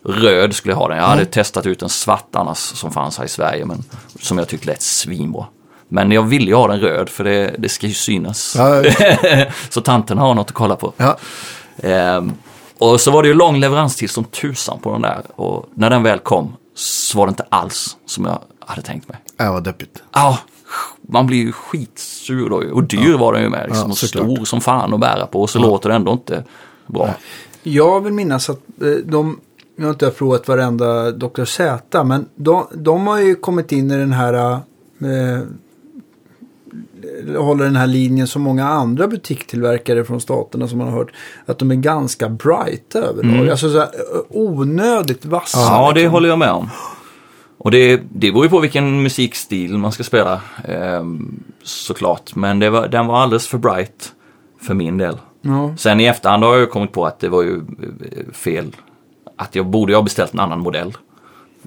Röd skulle jag ha den. Jag hade testat ut en svart annars som fanns här i Sverige. Men som jag tyckte lät svinbra. Men jag ville ju ha den röd för det, det ska ju synas. Ja, så tanten har något att kolla på. ja. Ehm, och så var det ju lång leveranstid som tusan på den där. Och när den väl kom så var det inte alls som jag hade tänkt mig. Det var deppigt. Ja, man blir ju skitsur då. Och dyr var den ju med. Liksom, Ja, och stor som fan att bära på. Och så låter det ändå inte bra. Jag vill minnas att eh, de, nu har inte jag provat varenda Dr. Z, men de, de har ju kommit in i den här, eh, håller den här linjen som många andra butiktillverkare från staterna som man har hört, att de är ganska brighta överlag. Alltså så här, eh, onödigt vassa. Ja, det liksom. håller jag med om. Och det, det beror ju på vilken musikstil man ska spela. ehm, såklart. Men var, den var alldeles för bright för min del. Ja. Sen i efterhand har jag kommit på att det var ju eh, fel. Att jag borde ha beställt en annan modell.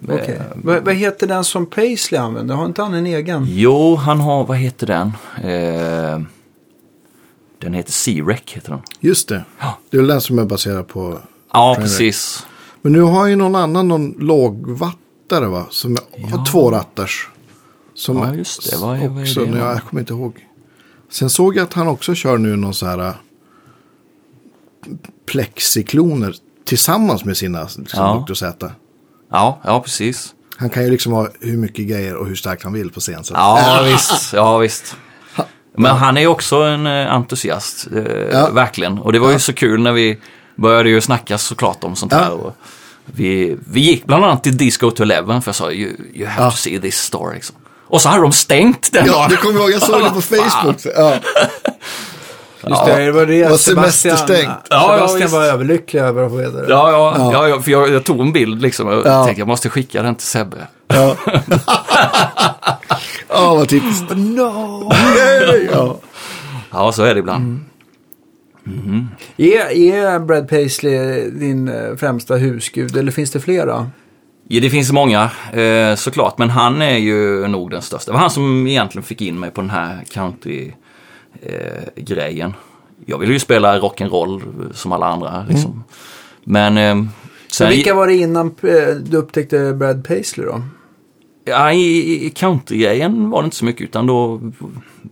Okej. Eh, Vad, vad heter den som Paisley använder? Har inte han en egen? Jo, han har, vad heter den? Eh, den heter C-Rec, heter den. Just det. Ja. Det är den som är baserad på... Ja, Trainwreck. precis. Men nu har ju någon annan någon lågvattare va? Som har två rattars. Som Ja, just det. Vad är- vad är också, det nu? jag kommer inte ihåg. Sen såg jag att han också kör nu någon så här äh, plexikloner tillsammans med sina liksom, Ja. Dr. Z. Ja, ja, precis. Han kan ju liksom ha hur mycket grejer och hur starkt han vill på scen. Så. Ja, visst. Ja, visst. Men han är ju också en eh, entusiast, eh, Ja. verkligen. Och det var ju så kul när vi började ju snacka såklart om sånt Ja. här. Och vi, vi gick bland annat till Disco to Eleven för jag sa you, you have Ja. to see this store. Liksom. Och så hade de stängt den Ja, dagen. det kommer jag ihåg. Jag såg det på Facebook. Ja. Just det, det var det Var Sebastian, semesterstängt. Ja, ja, Sebastian visst. var överlycklig över att få veta det. Ja, ja, Ja. ja. ja för jag, jag tog en bild liksom och Ja. tänkte jag måste skicka den till Sebbe. Ja, ja vad typiskt. No! Ja. Ja, så är det ibland. Är, är Brad Paisley din eh, främsta husgud eller finns det flera? Ja, det finns många eh, såklart, men han är ju nog den största. Det var han som egentligen fick in mig på den här country-grejen. jag ville ju spela rock'n'roll som alla andra. Liksom. Men eh, sen, vilka var det innan eh, du upptäckte Brad Paisley då? ja, i, i country-grejen var det inte så mycket, utan då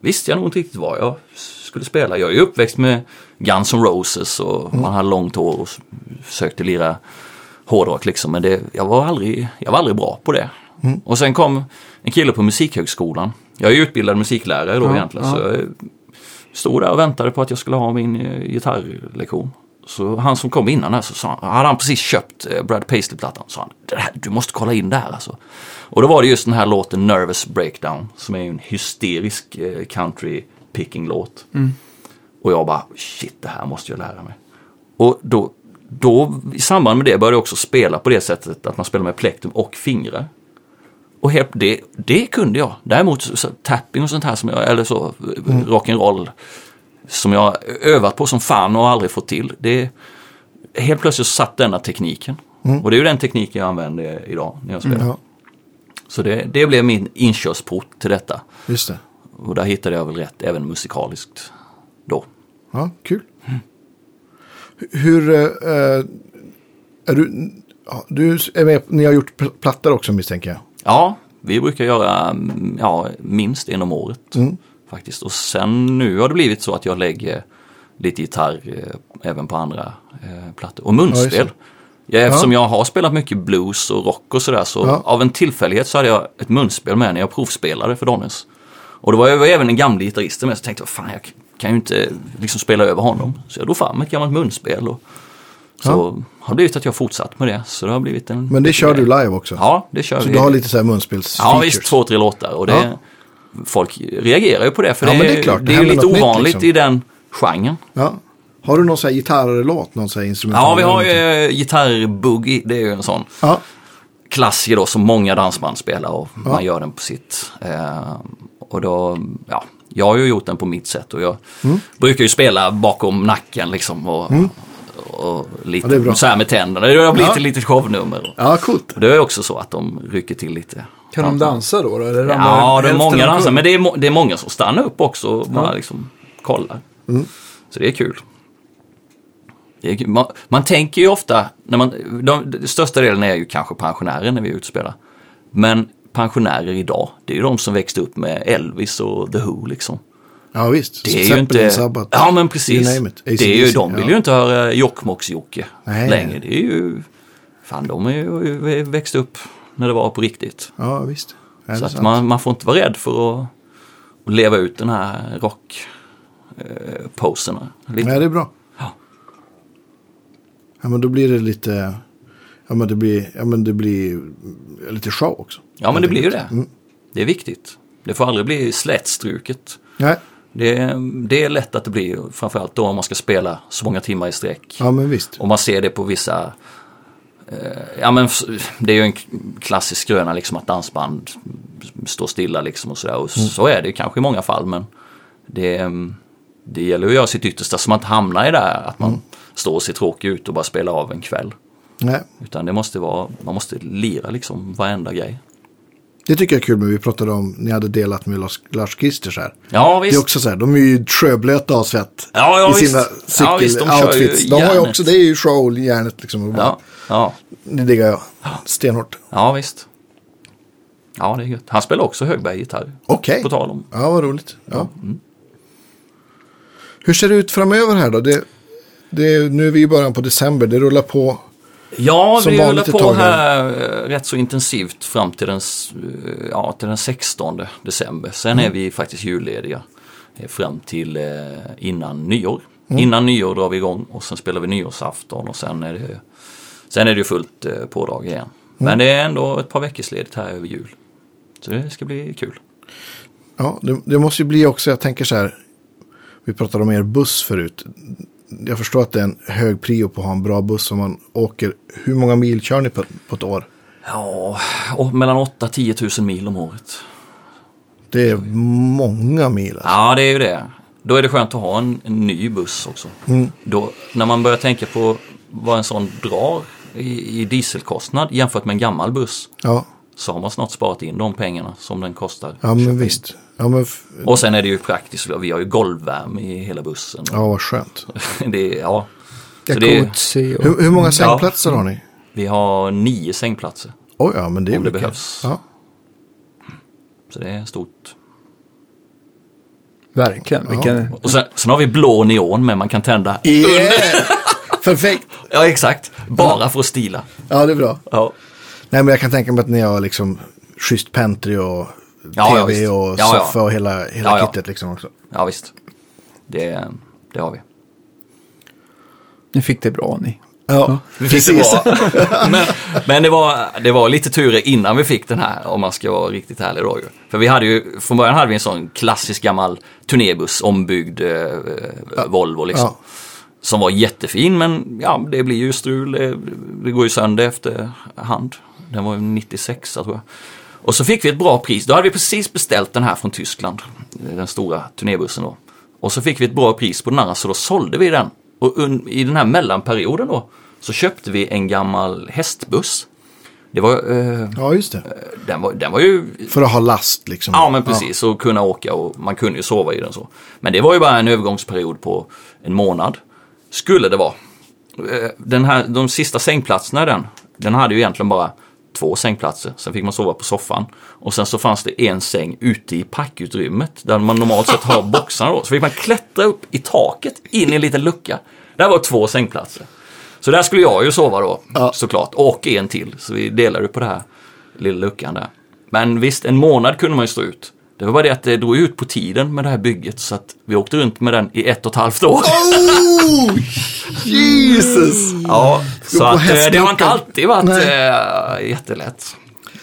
visste jag nog inte riktigt vad jag skulle spela. Jag är ju uppväxt med Guns N' Roses och man hade långt hår och försökte lira hårdrock liksom. Men det, jag, var aldrig, jag var aldrig bra på det. Och sen kom en kille på Musikhögskolan. Jag är utbildad musiklärare då Ja, egentligen. ja. Så jag stod där och väntade på att jag skulle ha min eh, gitarrlektion. Så han som kom innan här så sa han, hade han precis köpt eh, Brad Paisley-plattan. Så han, "Det här, du måste kolla in det här alltså. Och då var det just den här låten Nervous Breakdown som är en hysterisk eh, country picking låt. Och jag bara, shit det här måste jag lära mig. Och då, då i samband med det började jag också spela på det sättet att man spelar med plektum och fingrar. Och helt, det, det kunde jag. Däremot så, tapping och sånt här som jag, eller så, mm. rock'n'roll som jag övat på som fan och aldrig fått till. Det, helt plötsligt satt denna tekniken. Och det är ju den tekniken jag använder idag när jag spelar. Ja, Så det, det blev min inkörsport till detta. just det. Och där hittade jag väl rätt även musikaliskt då. Ja, kul. Hur... eh, eh, är du, du är med, ni har gjort pl- plattor också misstänker jag. Ja, vi brukar göra mm, ja, minst en om året. Faktiskt. Och sen nu har det blivit så att jag lägger lite gitarr eh, även på andra eh, plattor. Och munspel. Ja, eftersom jag har spelat mycket blues och rock och sådär så av en tillfällighet så hade jag ett munspel med när jag provspelade för Donnes. Och det var ju även en gammal gitarrist med så tänkte jag fan jag kan ju inte liksom spela över honom. Så jag drog fram ett gammalt munspel och så har det blivit att jag har fortsatt med det. Så det har blivit en... Men det kör du live också? Ja, det kör Så vi. du har lite så här munspels Ja visst, två, tre låtar. Och det, Ja. Folk reagerar ju på det för Ja, det, är, det är det är lite ovanligt liksom. i den genren. Ja. Har du någon så här gitarrlåt? Någon så här instrumental? Ja, vi har ju eh, gitarrboogie, det är ju en sån Ja, klassiker då som många dansband spelar och man gör den på sitt. Eh, och då, ja, jag har ju gjort den på mitt sätt och jag Mm. brukar ju spela bakom nacken liksom och, och lite Ja, så här med tänderna. Det har blivit Ja. ett litet shownummer. ja coolt. Det är också så att de rycker till lite. Kan de dansa då? då? Eller Ja, det är många dansare, men det är, det är många som stannar upp också och bara liksom kollar. Så det är kul. Det är kul. Man, man tänker ju ofta, när man, de, den största delen är ju kanske pensionärer när vi är ute och spelar. Men pensionärer idag, det är ju de som växte upp med Elvis och The Who liksom. Ja, visst. Det är ju inte... Sabbath. Ja, men precis. Det är ju, de vill ja. ju inte höra Jokkmokks-Jocke Nej. längre. Det är ju... Fan, de är ju växt upp när det var på riktigt. Ja, visst. Är Så att man, man får inte vara rädd för att, att leva ut den här rock eh. Nej, det är bra. Ja. Ja, men då blir det lite... Ja, men det blir, ja, men det blir lite show också. Ja, men det blir ju det. Mm. Det är viktigt. Det får aldrig bli slätstruket. Nej, Det, det är lätt att det blir, framförallt då om man ska spela så många timmar i sträck. ja men visst. Och man ser det på vissa... Eh, ja men det är ju en klassisk gröna liksom att dansband står stilla liksom och sådär. Och Mm. så är det kanske i många fall men det, det gäller att göra sitt yttersta så man inte hamnar i det här att man Mm. står och ser tråkig ut och bara spelar av en kväll. Nej, Utan det måste vara, man måste lira liksom varenda grej. Det tycker jag är kul, men vi pratade om, ni hade delat med Lars, Lars Kristers här. Ja Det visst. är också så här, de är ju sjöblöta av svett. Ja, ja, I sina visst. Ja, visst, de cykeloutfits. de har ju järnet. också, det är ju show-järnet liksom. Och bara- Ja, ja, Det diggar jag. Stenhårt. ja visst. Ja det är gött. Han spelar också högbergsgitarr. Okej. På tal om. Ja, vad roligt. Ja. Hur ser det ut framöver här då? Det, det, nu är vi i början på december, det rullar på. Ja, Som vi ett på tag här eh, rätt så intensivt fram till den, eh, ja, till den 16 december. Sen Mm. är vi faktiskt jullediga eh, fram till innan nyår. Mm. Innan nyår drar vi igång och sen spelar vi nyårsafton och sen är det, sen är det fullt pådrag igen. Mm. Men det är ändå ett par veckors ledigt här över jul. Så det ska bli kul. Ja, det, det måste ju bli också, jag tänker så här. Vi pratade om er buss förut. Jag förstår att det är en hög prio på att ha en bra buss om man åker. Hur många mil kör ni på, på ett år? Ja, mellan 8-10 tusen mil om året. Det är många mil. Alltså. Ja, det är ju det. Då är det skönt att ha en, en ny buss också. Då, när man börjar tänka på vad en sån drar i, i dieselkostnad jämfört med en gammal buss Ja, så har man snart sparat in de pengarna som den kostar. ja men visst. Ja, men f- Och sen är det ju praktiskt, vi har ju golvvärme i hela bussen. ja vad skönt. Det är, ja. Så det är. Hur, hur många sängplatser har ni? vi har nio sängplatser, Oj, ja, men det är Om det mycket. behövs. Ja. så det är stort. Verkligen. Vilken... Och sen, sen har vi blå neon med man kan tända. Yeah! Perfekt. Ja, exakt. Bara för att stila. Ja, det är bra. Ja. Nej, men jag kan tänka mig att ni har liksom schysst pentry och Ja, ja, tv visst. och Ja, ja. soffa och hela, hela Ja, ja. kittet liksom också. Ja, visst. Det, det har vi. Ni fick det bra ni. Ja, Vi fick det bra. men men det, var, det var lite turer innan vi fick den här, om man ska vara riktigt ärlig då ju. För vi hade ju, från början hade vi en sån klassisk gammal turnébuss, ombyggd eh, eh, Volvo liksom. Ja. Som var jättefin, men ja, det blir ju strul. Det, det går ju sönder efter hand. Den var ju 96 tror jag. Och så fick vi ett bra pris. Då hade vi precis beställt den här från Tyskland. Den stora turnébussen då. Och så fick vi ett bra pris på den andra så då sålde vi den. Och i den här mellanperioden då så köpte vi en gammal hästbuss. Det var, eh, Ja, just det. den, var, den var ju För att ha last liksom. Ja, men precis. Och kunna åka och man kunde ju sova i den så. Men det var ju bara en övergångsperiod på en månad. Skulle det vara. Eh, Den här, de sista sängplatserna i den, den hade ju egentligen bara två sängplatser. Sen fick man sova på soffan. Och sen så fanns det en säng ute i packutrymmet där man normalt sett har boxarna då. Så fick man klättra upp i taket in i en liten lucka. Där var två sängplatser. Så där skulle jag ju sova då Ja. såklart. Och en till. Så vi delade på det här lilla luckan där. Men visst, en månad kunde man ju stå ut. Det var bara det att det drog ut på tiden med det här bygget så att vi åkte runt med den i ett och ett halvt år. Oh! Jesus! Ja, så att, eh, det har inte alltid varit Nej. äh, jättelätt.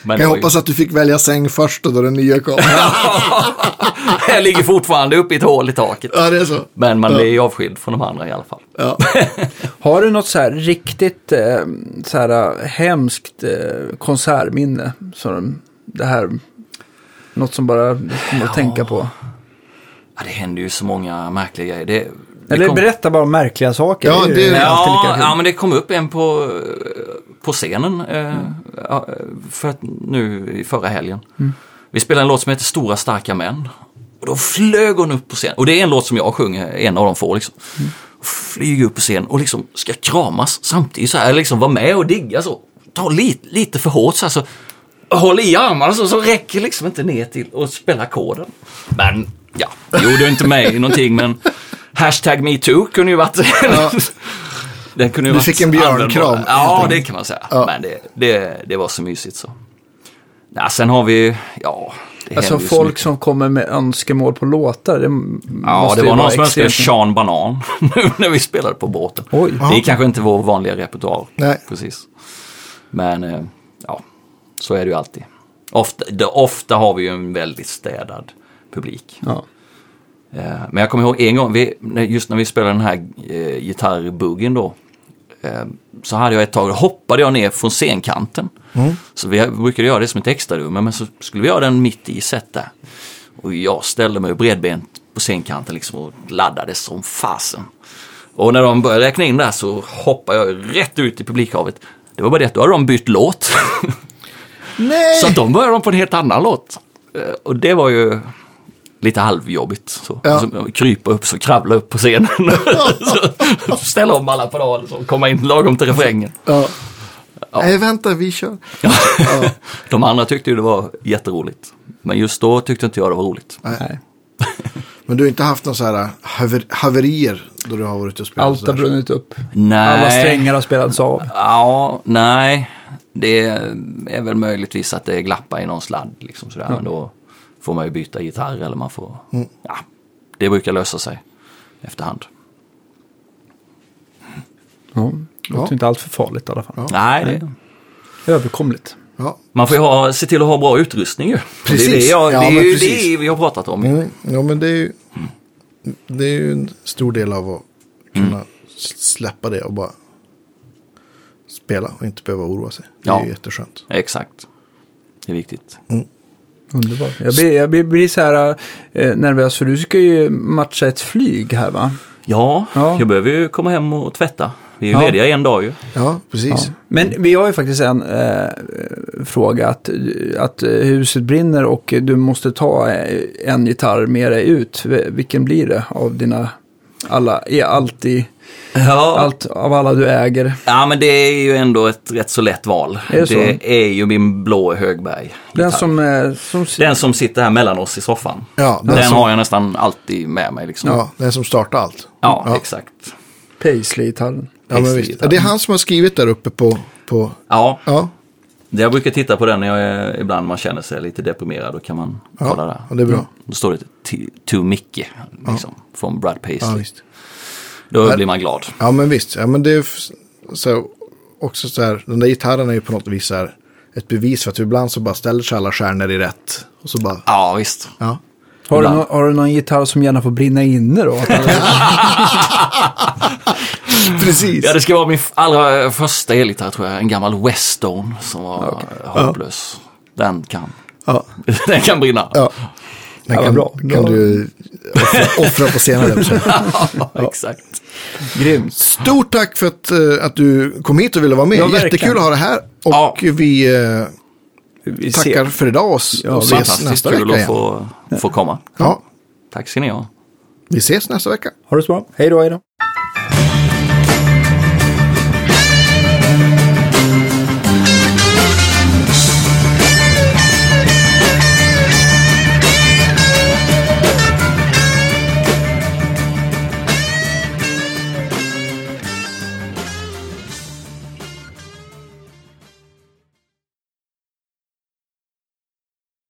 Men Jag det var ju- hoppas att du fick välja säng först och då den nya kom. jag ligger fortfarande uppe i ett hål i taket. ja, det är så. Men man Ja. blir ju avskild från de andra i alla fall. Ja. Har du något så här riktigt eh, så här, hemskt konsertminne? Som det här, något som bara kommer att tänka på. Ja, det händer ju så många märkliga grejer. Det, det Eller kom- berätta bara om märkliga saker. Ja, är det- alltid Ja, lika kul. ja, men det kom upp en på, på scenen eh, för att nu i förra helgen. Vi spelade en låt som heter Stora starka män. Och då flög hon upp på scen. Och det är en låt som jag sjunger, en av de få liksom. Flyger upp på scen och liksom ska kramas samtidigt så här, liksom vara med och digga så. Ta lite, lite för hårt så här, så håll i armarna så, så räcker liksom inte ner till att spela ackorden. Men ja, det gjorde inte mig någonting men hashtag metoo kunde ju varit Den kunde ju Du varit fick en björnkram, Ja, det kan man säga. Ja. Men det, det, det var så mysigt så. Ja, sen har vi, ja. Alltså folk som kommer med önskemål på låtar. Det Ja, måste det var någon som önskade Sean Banan nu när vi spelade på båten. Oj. Det är kanske inte vår vanliga repertoar. Nej. Precis. Men eh, ja, så är det ju alltid. Ofta, det, ofta har vi ju en väldigt städad publik. Ja. Eh, Men jag kommer ihåg en gång, vi, just när vi spelade den här eh, gitarrbuggen då. Eh, så hade jag ett tag, då hoppade jag ner från scenkanten. Så vi brukade göra det som ett extra rum, men så skulle vi göra den mitt i set där. Och jag ställde mig bredbent på scenkanten liksom och laddade som fasen. Och när de började räkna in där så hoppade jag rätt ut i publikhavet. Det var bara det att då hade de bytt låt. Nej! Så att de började de på en helt annan låt. Eh, Och det var ju lite halvjobbigt. Så. Ja. Så krypa upp, så kravla upp på scenen. så ställa om alla pedaler och komma in lagom till refrängen. Ja. Nej, vänta, vi kör. De andra tyckte ju det var jätteroligt. Men just då tyckte inte jag det var roligt. Nej. Men du har inte haft några så här haver haverier då du har varit och spelat? Allt har brunnit upp. Nej. Alla strängar har spelats av. Ja, nej. Det är väl möjligtvis att det glappar i någon sladd. Liksom sådär. Men då får man ju byta gitarr eller man får... Ja, det brukar lösa sig efterhand. Ja. Det låter Ja. inte allt för farligt i alla fall. Ja. Nej, det, Överkomligt. Ja. Man får ju ha, se till att ha bra utrustning ju. Och Det är, det, Precis. jag, Ja, det, är ju precis. det vi har pratat om. Mm, ja, men det är ju... det är ju en stor del av att kunna s- släppa det och bara spela och inte behöva oroa sig. Det är Ja. ju jätteskönt. Exakt. Det är viktigt. Underbart. Jag blir, jag blir, blir så här eh, nervös för du ska ju matcha ett flyg här va? Ja, Ja. jag behöver ju komma hem och tvätta. Vi är ju Ja. lediga en dag ju. Ja, precis. Men vi har ju faktiskt en eh, fråga att, att huset brinner och du måste ta eh, en gitarr med dig ut. Vilken blir det av dina alla, är allt i, Ja. allt av alla du äger? ja, men det är ju ändå ett rätt så lätt val. Är det så? är ju min blå Högberg. Den som, eh, som Den som sitter här mellan oss i soffan. Ja, Den, den som- har jag nästan alltid med mig liksom. Ja, den som startar allt. Ja, Ja. exakt. Paisley-gitarren. Ja, men visst. Det är han som har skrivit där uppe på... på Ja, ja, jag brukar titta på den när jag är, ibland man känner sig lite deprimerad. Då kan man kolla där. ja, det är bra. Då står det "To- To Micke, liksom, från Brad ja, Paisley. visst. Då Men- blir man glad. Ja, men visst. Ja, men det är så, också så här, den där gitarren är ju på något vis så här, ett bevis för att ibland så bara ställer sig alla stjärnor i rätt. Och så bara, Ja, visst. ja. Har du, Ibland. nå- har du någon gitarr som gärna får brinna inne då? Precis. Ja, det ska vara min allra första elgitarr tror jag. En gammal Westone som var hopplös. Den kan. Ja, Den kan brinna. ja. Den Ja, kan, bra. kan du offra, offra på senare. Ja, exakt. Grymt. Stort tack för att, eh, att du kom hit och ville vara med. Ja. Jättekul att ha det här. Och Ja. vi eh, Vi tackar ser. för idag och, Ja, ses Fantastiskt nästa kul vecka att igen. få, få komma. Ja, Tack ska ni ha. vi ses nästa vecka. Ha det så bra. Hej då, hej då.